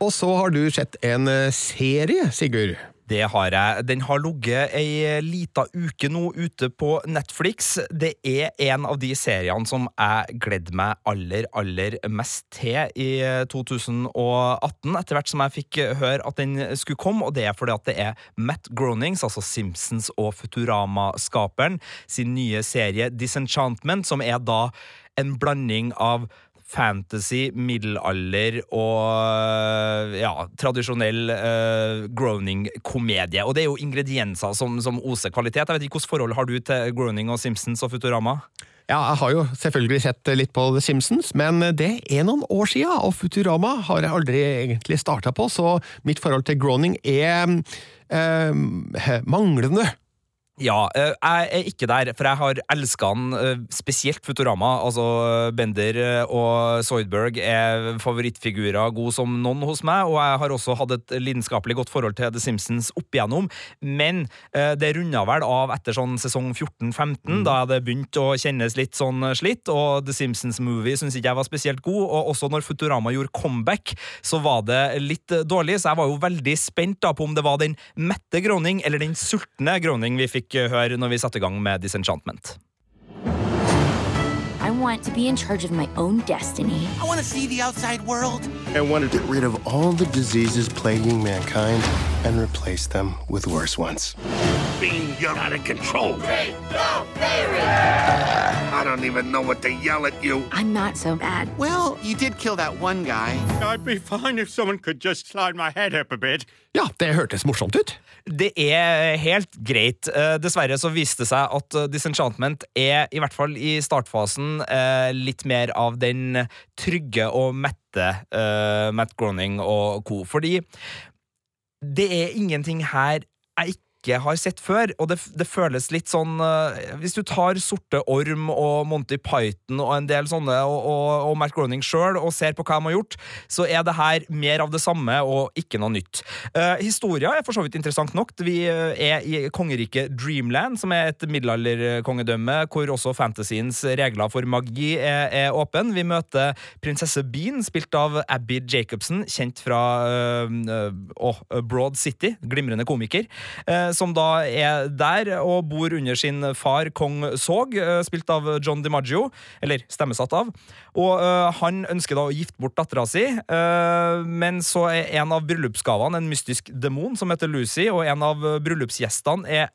Og så har du sett en eh, serie, Sigurd. Det har jeg. Den har ligget ei lita uke nå ute på Netflix. Det er en av de seriene som jeg gledde meg aller, aller mest til i 2018, etter hvert som jeg fikk høre at den skulle komme, og det er fordi at det er Matt Gronings, altså Simpsons og Futurama-skaperen, sin nye serie Disenchantment, som er da en blanding av fantasy, middelalder og ja, tradisjonell uh, groaning-komedie. Og det er jo ingredienser som, som oser kvalitet. Jeg vet ikke Hvilket forhold har du til groaning og Simpsons og Futurama? Ja, jeg har jo selvfølgelig sett litt på The Simpsons, men det er noen år siden, og Futurama har jeg aldri egentlig starta på, så mitt forhold til groaning er eh, manglende. Ja, eh, jeg er ikke der, for jeg har elska han, eh, spesielt Futurama. Altså, Bender eh, og Soydberg er favorittfigurer god som noen hos meg, og jeg har også hatt et lidenskapelig godt forhold til The Simpsons opp igjennom, men det runda vel av etter sånn sesong 14-15, da det begynte å kjennes litt sånn slitt, og The Simpsons Movie syns ikke jeg var spesielt god, og også når Futurama gjorde comeback, så var det litt dårlig, så jeg var jo veldig spent da på om det var den mette groning eller den sultne groning vi fikk høre når vi satte i gang med Disenchantment. I want to be in charge of my own destiny. I want to see the outside world. I want to get rid of all the diseases plaguing mankind and replace them with worse ones. Bean, you're out of control. I don't even know what to yell at you. I'm not so bad. Well, you did kill that one guy. I'd be fine if someone could just slide my head up a bit. Ja, det hørtes morsomt ut. Det er helt greit. Eh, Dessverre så viste det seg at eh, Disenchantment er, i hvert fall i startfasen, eh, litt mer av den trygge og mette Matt Groening og co. Fordi det er ingenting her jeg ikke har sett før. Og det, det føles litt sånn uh, Hvis du tar Sorte Orm og Monty Python og en del sånne, og, og, og Matt Groening sjøl, og ser på hva de har gjort, så er det her mer av det samme og ikke noe nytt. Uh, historia er for så vidt interessant nok. Vi uh, er i kongeriket Dreamland, som er et middelalderkongedømme hvor også fantasyens regler for magi er, er åpen. Vi møter prinsesse Bean, spilt av Abby Jacobsen, kjent fra uh, Broad City, glimrende komiker, som da er der og bor under sin far kong Sog, spilt av John DiMaggio, eller stemmesatt av. Og han ønsker da å gifte bort dattera si, men så er en av bryllupsgavene en mystisk demon som heter Lucy, og en av bryllupsgjestene er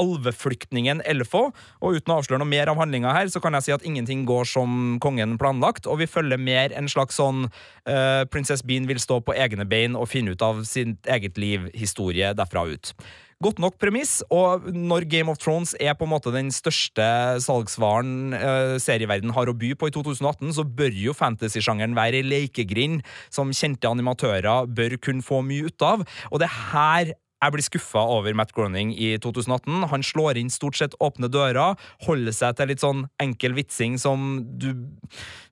alveflyktningen Elfo. Og uten å avsløre noe mer av handlinga her, så kan jeg si at ingenting går som kongen planlagt, og vi følger mer en slags sånn uh, Princess Bean vil stå på egne bein og finne ut av sitt eget liv, historie derfra ut. Godt nok premiss, og når Game of Thrones er på en måte den største salgsvaren uh, serieverden har å by på i 2018, så bør jo fantasy-sjangeren være ei lekegrind som kjente animatører bør kunne få mye ut av. Og det her jeg blir skuffa over Matt Groening i 2018. Han slår inn stort sett åpne dører, holder seg til litt sånn enkel vitsing som du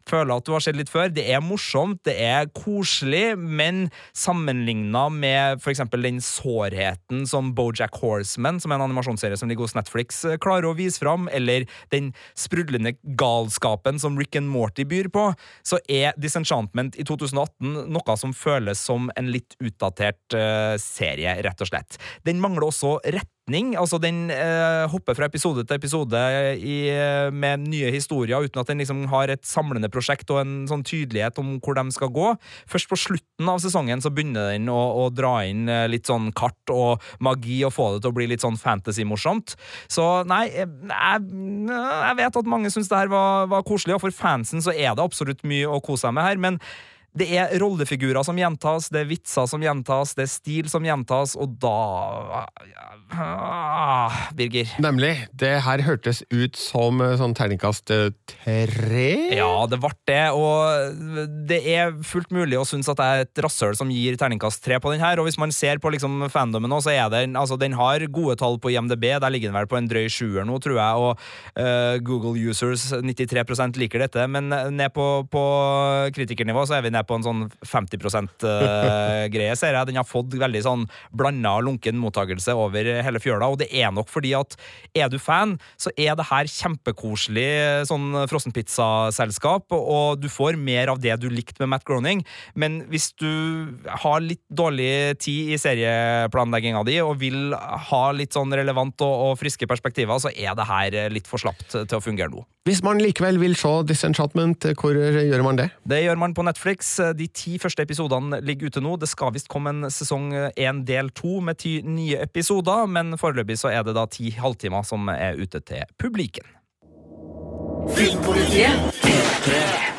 føler at du har sett litt før. Det er morsomt, det er koselig, men sammenligna med f.eks. den sårheten som Bojack Horseman, som er en animasjonsserie som ligger hos Netflix, klarer å vise fram, eller den sprudlende galskapen som Rick and Morty byr på, så er Disenchantment i 2018 noe som føles som en litt utdatert uh, serie, rett og slett. Den mangler også retning. altså Den eh, hopper fra episode til episode i, eh, med nye historier, uten at den liksom har et samlende prosjekt og en sånn tydelighet om hvor de skal gå. Først på slutten av sesongen så begynner den å, å dra inn eh, litt sånn kart og magi og få det til å bli litt sånn fantasy-morsomt. Så nei, jeg, jeg, vet at mange syns det her var, var koselig, og for fansen så er det absolutt mye å kose seg med her. men det er rollefigurer som gjentas, det er vitser som gjentas, det er stil som gjentas, og da ah, Birger. Nemlig. Det her hørtes ut som eh, sånn terningkast eh, tre? Ja, det ble det, og det er fullt mulig å synes at det er et rasshøl som gir terningkast tre på den her, og hvis man ser på liksom fandomen nå, så er den altså den har gode tall på IMDb, der ligger den vel på en drøy sjuer nå, tror jeg, og uh, Google users 93% liker dette, men ned på, på kritikernivå så er vi ned på en sånn 50 %-greie, ser jeg. Den har fått veldig sånn blanda lunken mottakelse over hele fjøla, og det er nok fordi at er du fan, så er det her kjempekoselig sånn frossenpizzaselskap, og du får mer av det du likte med Matt Groening, men hvis du har litt dårlig tid i serieplanlegginga di og vil ha litt sånn relevant og, og friske perspektiver, så er det her litt for slapt til å fungere nå. Hvis man likevel vil se Disenchantment, hvor gjør man det? Det gjør man på Netflix. De ti første episodene ligger ute nå. Det skal visst komme en sesong én del to med ti nye episoder, men foreløpig så er det da ti halvtimer som er ute til publiken. Filmpolitiet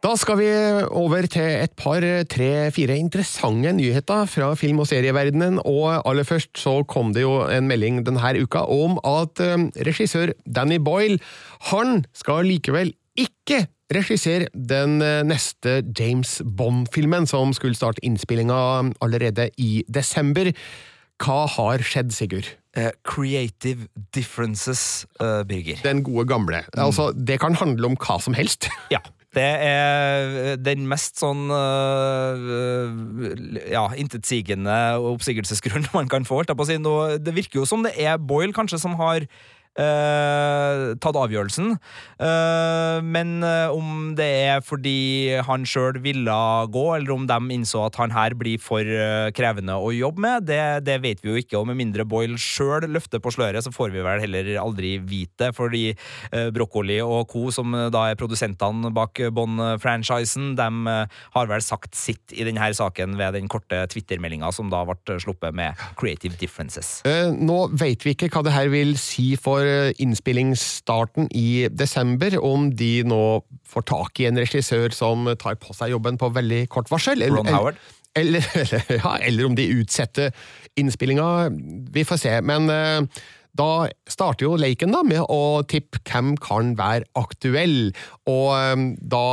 da skal vi over til et par, tre-fire interessante nyheter fra film- og serieverdenen. Og aller først så kom det jo en melding denne uka om at eh, regissør Danny Boyle han skal likevel ikke regissere den eh, neste James Bond-filmen, som skulle starte innspillinga allerede i desember. Hva har skjedd, Sigurd? Uh, creative differences, uh, Birger. Den gode gamle. Mm. Altså, det kan handle om hva som helst. ja. Det er den mest sånn uh, ja, intetsigende oppsigelsesgrunn man kan få. Det virker jo som det er Boyle kanskje som har Uh, tatt avgjørelsen. Uh, men uh, om det er fordi han sjøl ville gå, eller om de innså at han her blir for krevende å jobbe med, det, det, vet vi jo ikke. Og med mindre Boyle sjøl løfter på sløret, så får vi vel heller aldri vite. Fordi Broccoli og co., som da er produsentene bak Bond-franchisen, de har vel sagt sitt i denne saken ved den korte Twitter-meldinga som da ble sluppet med Creative Differences. nå vet vi ikke hva det her vil si for for innspillingsstarten i desember, om de nå får tak i en regissør som tar på seg jobben på veldig kort varsel. Ron Howard? Eller, eller, ja, eller om de utsetter innspillinga. Vi får se. Men uh, da starter jo leiken da med å tippe hvem kan være aktuell, og um, da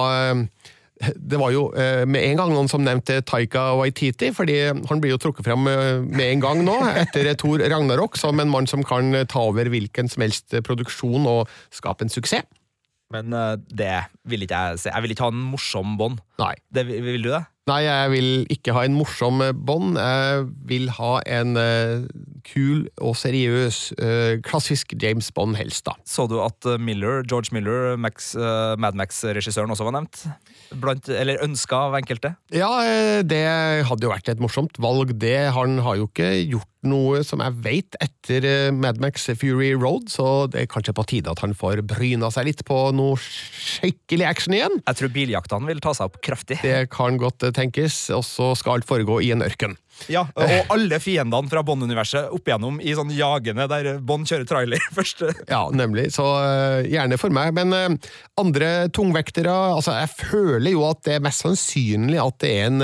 det var jo eh, med en gang noen som nevnte Taika Waititi, fordi han blir jo trukket fram eh, med en gang nå, etter Thor Ragnarok, som en mann som kan ta over hvilken som helst produksjon og skape en suksess. Men eh, det vil ikke jeg se. Jeg vil ikke ha en morsom bånd. Nei. Det, vil du det? Nei, jeg vil ikke ha en morsom bånd. Jeg vil ha en uh, kul og seriøs, uh, klassisk James Bond helst, da. Så du at Miller, George Miller, Max, uh, Mad Max-regissøren, også var nevnt? Blant, eller ønska av enkelte? Ja, det hadde jo vært et morsomt valg, det. Han har jo ikke gjort noe som jeg vet etter Mad Max Fury Road, så det er kanskje på tide at han får bryna seg litt på noe skikkelig action igjen. Jeg tror biljaktene vil ta seg opp kraftig. Det kan godt tenkes, og så skal alt foregå i en ørken. Ja, og alle fiendene fra Bond-universet opp igjennom i sånn jagende der Bond kjører trailer først. Ja, nemlig. Så uh, gjerne for meg. Men uh, andre tungvektere Altså, jeg føler jo at det er mest sannsynlig at det er en,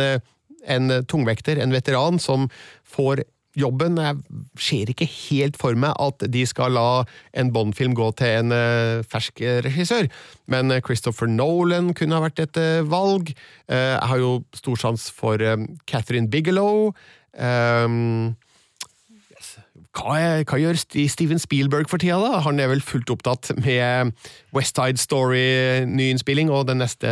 en tungvekter, en veteran, som får jobben. Jeg ser ikke helt for meg at de skal la en Bond-film gå til en uh, fersk regissør, men Christopher Nolan kunne ha vært et uh, valg. Uh, jeg har jo stor sans for Catherine Bigelow. Um, hva, er, hva, gjør Steven Spielberg for tida, da? Han er vel fullt opptatt med West Side Story-nyinnspilling og den neste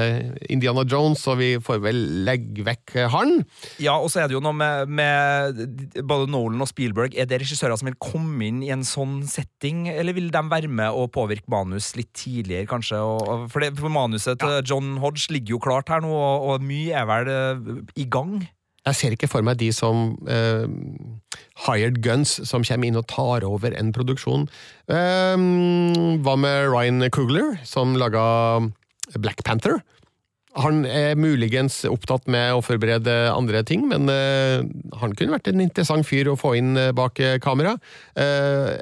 Indiana Jones, så vi får vel legge vekk han. Ja, og så er det jo noe med, med både Nolan og Spielberg. Er det regissører som vil komme inn i en sånn setting, eller vil de være med og påvirke manus litt tidligere, kanskje? Og, for, det, for manuset til John Hodge ligger jo klart her nå, og, og mye er vel uh, i gang? Jeg ser ikke for meg de som uh, hired guns som kommer inn og tar over en produksjon. Um, hva med Ryan Coogler, som laga Black Panther? Han er muligens opptatt med å forberede andre ting, men uh, han kunne vært en interessant fyr å få inn bak kamera. Uh,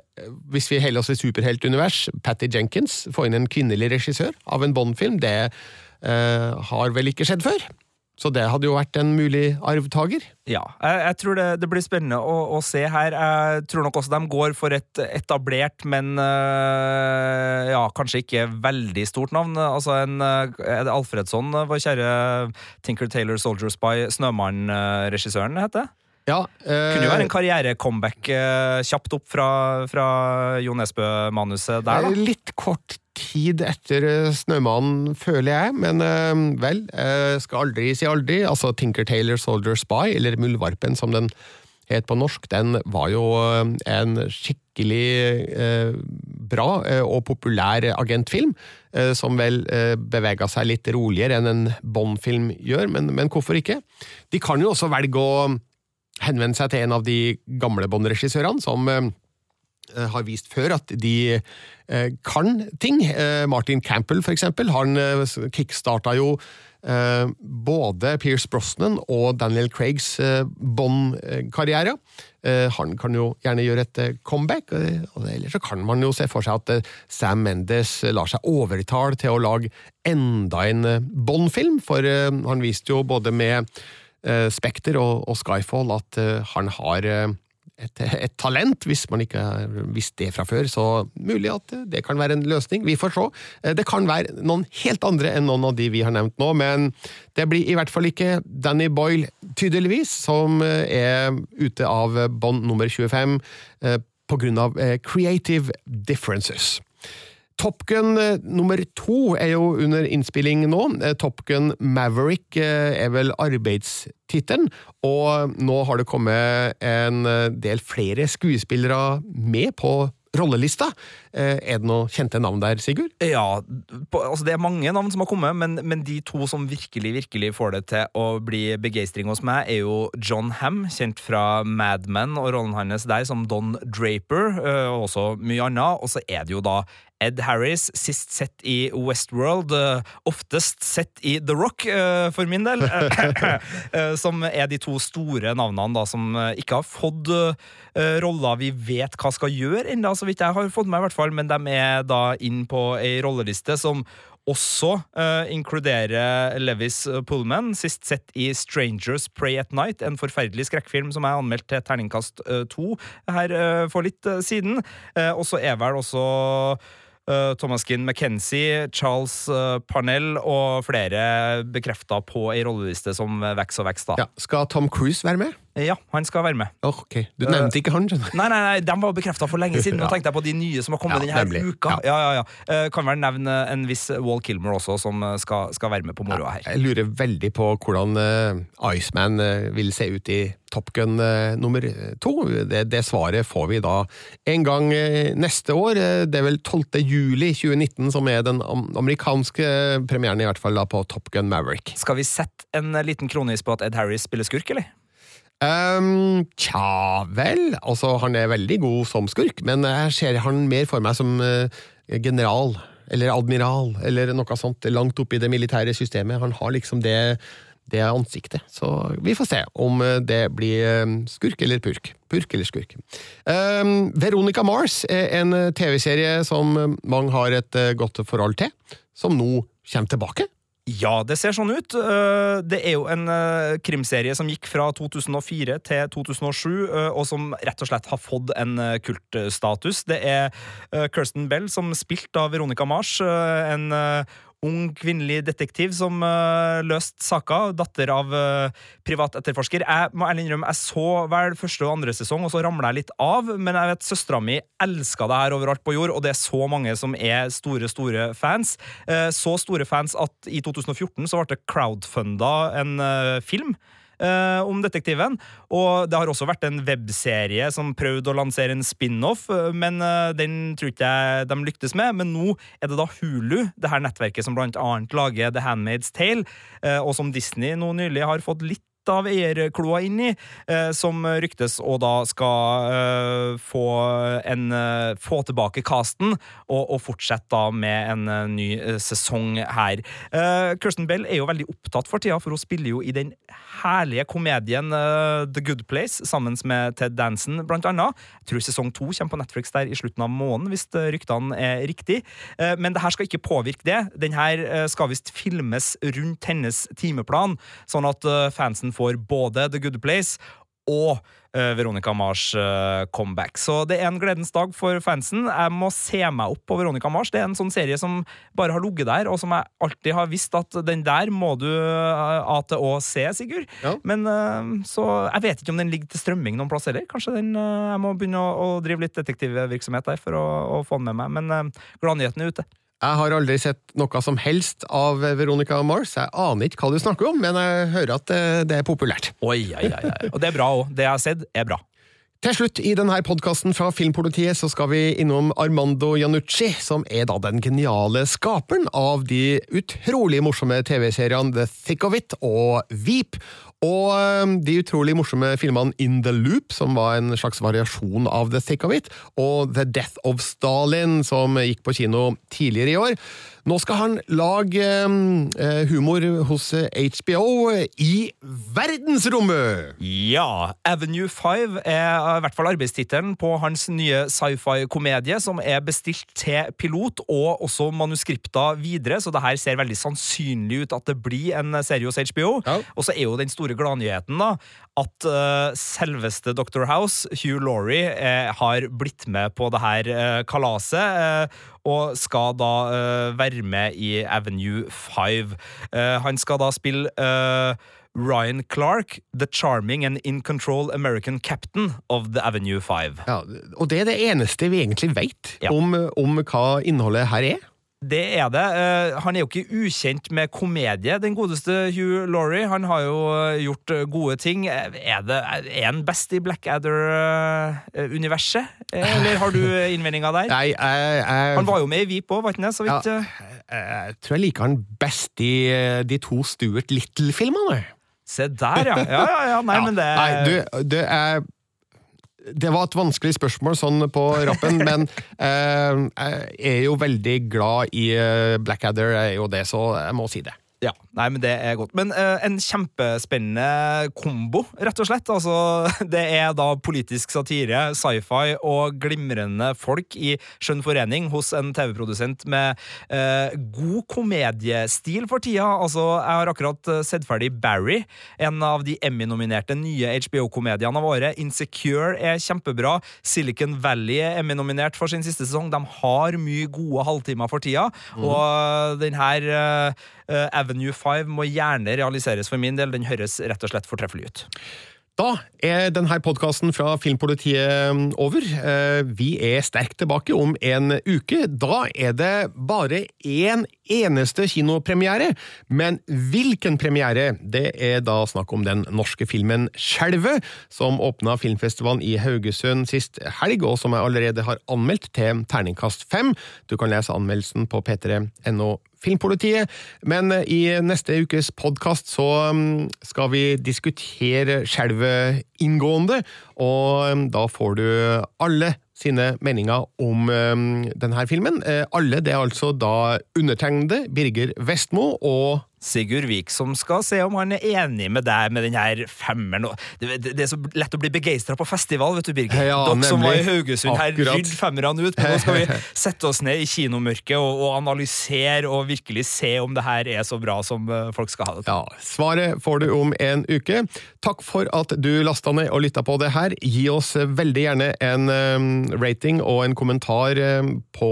hvis vi heller oss i superheltunivers, Patty Jenkins, få inn en kvinnelig regissør av en Bond-film, det har vel ikke skjedd før? Så det hadde jo vært en mulig arvtaker. Ja, jeg, jeg tror det, det, blir spennende å, å, se her. Jeg tror nok også de går for et etablert, men øh, ja, kanskje ikke veldig stort navn. Altså en Er det Alfredsson, vår kjære Tinker Taylor Soldier Spy, Snømann-regissøren, heter det? Ja, eh, Kunne jo være en karrierecomeback eh, kjapt opp fra, fra Jo Nesbø-manuset der, da. Litt kort tid etter Snømannen, føler jeg, men øh, vel, øh, skal aldri si aldri. Altså Tinker Taylor Soldier Spy, eller Muldvarpen som den het på norsk, den var jo en skikkelig bra og populær agentfilm, som vel bevega seg litt roligere enn en Bond-film gjør, men, men hvorfor ikke? De kan jo også velge å henvende seg til en av de gamle Bond-regissørene, som uh, har vist før at de uh, kan ting. Martin Campbell, for eksempel, han kickstarta jo både Pierce Brosnan og Daniel Craigs Bond-karriere. Han kan jo gjerne gjøre et comeback, og ellers så kan man jo se for seg at Sam Mendes lar seg overtale til å lage enda en Bond-film, for han viste jo både med Spekter og, og, Skyfall at uh, han har uh, et, et, talent, hvis man ikke har det fra før. Så mulig at det kan være en løsning. Vi får se. Det kan være noen helt andre enn noen av de vi har nevnt nå, men det blir i hvert fall ikke Danny Boyle, tydeligvis, som er ute av bånd nummer 25 på grunn av creative differences. Top Gun eh, nummer to er jo under innspilling nå. Eh, Top Gun Maverick eh, er vel arbeidstittelen, og nå har det kommet en del flere skuespillere med på rollelista. Er det noen kjente navn der, Sigurd? Ja, på, altså det er mange navn som har kommet, men, men, de to som virkelig virkelig får det til å bli begeistring hos meg, er jo John Ham, kjent fra Mad Men og rollen hans der som Don Draper, og også mye annet. Og så er det jo da Ed Harris, sist sett i Westworld, uh, oftest sett i The Rock, for min del. som er de to store navnene da, som ikke har fått roller vi vet hva skal gjøre ennå, så vidt jeg har fått med, i hvert fall, men de er da inn på ei rolleliste som også uh, inkluderer Levis Pullman, sist sett i Strangers Pray at Night, en forferdelig skrekkfilm som jeg anmeldte til terningkast to her uh, for litt uh, siden. og så er vel også Thomas Ginn McKenzie, Charles Parnell og flere bekrefta på ei rolleliste som vokser og vokser. Ja. Skal Tom Cruise være med? Ja, han skal være med. Ok. Du nevnte ikke han, skjønner. Nei, nei, nei, de var bekrefta for lenge siden. Nå Ja. tenkte jeg på de nye som har kommet Ja, denne nemlig. uka. Ja. Ja, ja, Eh, Kan vel nevne en viss Wall Kilmer også, som eh, skal, skal være med på moroa her. Jeg lurer veldig på hvordan eh, Iceman vil se ut i Top Gun nummer to. Det, det svaret får vi da en gang neste år. Det er vel 12. juli 2019 som er den amerikanske premieren, i hvert fall da på Top Gun Maverick. Skal vi sette en liten kronis på at Ed Harris spiller skurk, eller? Um, tja vel, altså han er veldig god som skurk, men jeg ser han mer for meg som uh, general, eller admiral, eller noe sånt, langt oppe i det militære systemet. Han har liksom det, det ansiktet. Så vi får se om eh, det blir eh, skurk eller purk. Purk eller skurk. Um, Veronica Mars er en TV-serie som mange har et godt forhold til, som nå kommer tilbake. Ja, det ser sånn ut. Eh, Det er jo en eh, krimserie som gikk fra 2004 til 2007, eh, og som rett og slett har fått en kultstatus. Det er Kirsten Bell som spilte av Veronica Mars, en ung kvinnelig detektiv som uh, løste saka, datter av uh, privat etterforsker. Jeg må ærlig innrømme, jeg så vel første og andre sesong, og så ramla jeg litt av, men jeg vet søstera mi elska det her overalt på jord, og det er så mange som er store, store fans. Uh, så store fans at i 2014 så ble det crowdfunda en eh, film. Eh, om detektiven. Og det har også vært en webserie som prøvde å lansere en spin-off, eh, men eh, den tror ikke jeg de lyktes med. Men nå er det da Hulu, det her nettverket som blant annet lager The Handmaid's Tale, eh, og som Disney nå nylig har fått litt av eierkloa inn i, eh, som ryktes og da skal eh, få, en, eh, få tilbake casten og, og fortsette da med en eh, ny eh, sesong her. Eh, Kirsten Bell er jo veldig opptatt for tida, for hun spiller jo i den herlige komedien The Good Place sammen med Ted Danson, blant annet. Jeg tror sesong to kommer på Netflix der i slutten av måneden, hvis ryktene er riktig. Men det her skal ikke påvirke det. Den her skal visst filmes rundt hennes timeplan, sånn at eh, fansen får både The Good Place og eh, Veronica Mars eh, comeback. Så det er en gledens dag for fansen. Jeg må se meg opp på Veronica Mars. Det er en sånn serie som bare har ligget der, og som jeg alltid har visst at den der må du A til Å se, Sigurd. Men eh, så Jeg vet ikke om den ligger til strømming noen plass heller. Kanskje den, eh, jeg må begynne å, å drive litt detektivvirksomhet der for å, å få den med meg. Men gladnyheten er ute. Jeg har aldri sett noe som helst av Veronica Mars. Jeg aner ikke hva du snakker om, men jeg hører at det, det er populært. Oi, oi, oi. Og det er bra òg. Det jeg har sett, er bra. Til slutt i denne podkasten fra Filmpolitiet så skal vi innom Armando Janucci, som er da den geniale skaperen av de utrolig morsomme TV-seriene The Thick of It og Veep. Og de utrolig morsomme filmene In the Loop, som var en slags variasjon av The Thick of It, og The Death of Stalin, som gikk på kino tidligere i år. Nå skal han lage eh, humor hos eh, HBO i verdensrommet! Ja, Avenue 5 er i hvert fall arbeidstittelen på hans nye sci-fi-komedie, som er bestilt til pilot og også manuskripter videre, så det her ser veldig sannsynlig ut at det blir en serie hos HBO. Og så er jo den store gladnyheten da, at uh, selveste Dr. House, Hugh Laurie, eh, har blitt med på det her eh, kalaset. eh, og skal da eh, være med i Avenue 5. Eh, han skal da spille Ryan Clark, the charming and in control American captain of the Avenue 5. Ja, og det er det eneste vi egentlig vet om, om hva innholdet her er. Det er det. Eh, han er jo ikke ukjent med komedie, den godeste Hugh Laurie. Han har jo eh, gjort eh, gode ting. Er, det, er han best i Blackadder-universet? Eller har du innvendinger der? Nei, jeg, jeg, Han var jo med i Vip òg, var ikke det? Ja, jeg tror jeg liker han best i de to Stuart Little-filmene. Se der, ja. Ja, ja, ja. Nei, men det Nei, du, du er det var et vanskelig spørsmål sånn på rappen, men eh, jeg er jo veldig glad i eh, Blackadder, er jo det, så jeg må si det. Ja, nei, men det er godt. Men uh, en kjempespennende kombo, rett og slett. Altså, det er da politisk satire, sci-fi og glimrende folk i skjønn forening hos en TV-produsent med uh, god komediestil for tida. Altså, jeg har akkurat eh, sett ferdig Barry, en av de Emmy-nominerte nye HBO-komediene av året. Insecure er kjempebra. Silicon Valley er Emmy-nominert for sin siste sesong. De har mye gode halvtimer for tida, mm. og den her eh, Avenue 5 må gjerne realiseres for min del. Den høres rett og slett fortreffelig ut. Da er denne podkasten fra Filmpolitiet over. Eh, Vi er sterkt tilbake om en uke. Da er det bare én eneste kinopremiere. Men hvilken premiere? Det er da snakk om den norske filmen Skjelvet, som åpna filmfestivalen i Haugesund sist helg, og som jeg allerede har anmeldt til terningkast fem. Du kan lese anmeldelsen på p3.no Filmpolitiet. Men eh, i neste ukes podkast så mm, skal vi diskutere skjelvet inngående, og mm, da får du alle sine meninger om mm, denne filmen. Eh, Alle, det er altså da undertegnede Birger Vestmo og Sigurd Vik som skal se om han er enig med deg med den her femmeren. Det, det, det er så lett å bli begeistra på festival, vet du, Birger. Ja, Dere som var i. Haugesund her, rydd femmerne ut. Men nå skal vi sette oss ned i kinomørket og, og analysere og virkelig se om det her er så bra som eh, folk skal ha det. Ja, Svaret får du om en uke. Takk for at du lasta ned og lytta på det her. Gi oss veldig gjerne en um, rating og en kommentar um, på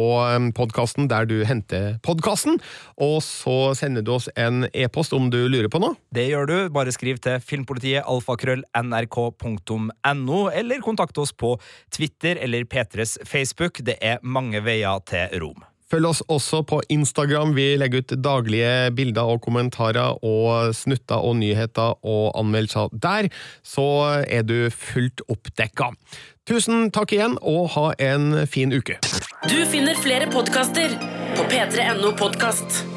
podkasten der du henter podkasten, og så sender du oss en e-post om du lurer på noe. Det gjør du. Bare skriv til filmpolitiet alfakrøll nrk.no, eller kontakt oss på Twitter eller P3s Facebook. Det er mange veier til Rom. Følg oss også på Instagram. Vi legger ut daglige bilder og kommentarer og snutter og nyheter og anmeldelser der, så er du fullt oppdekka. Tusen takk igjen, og ha en fin uke. Du finner flere podkaster på p3.no podkast.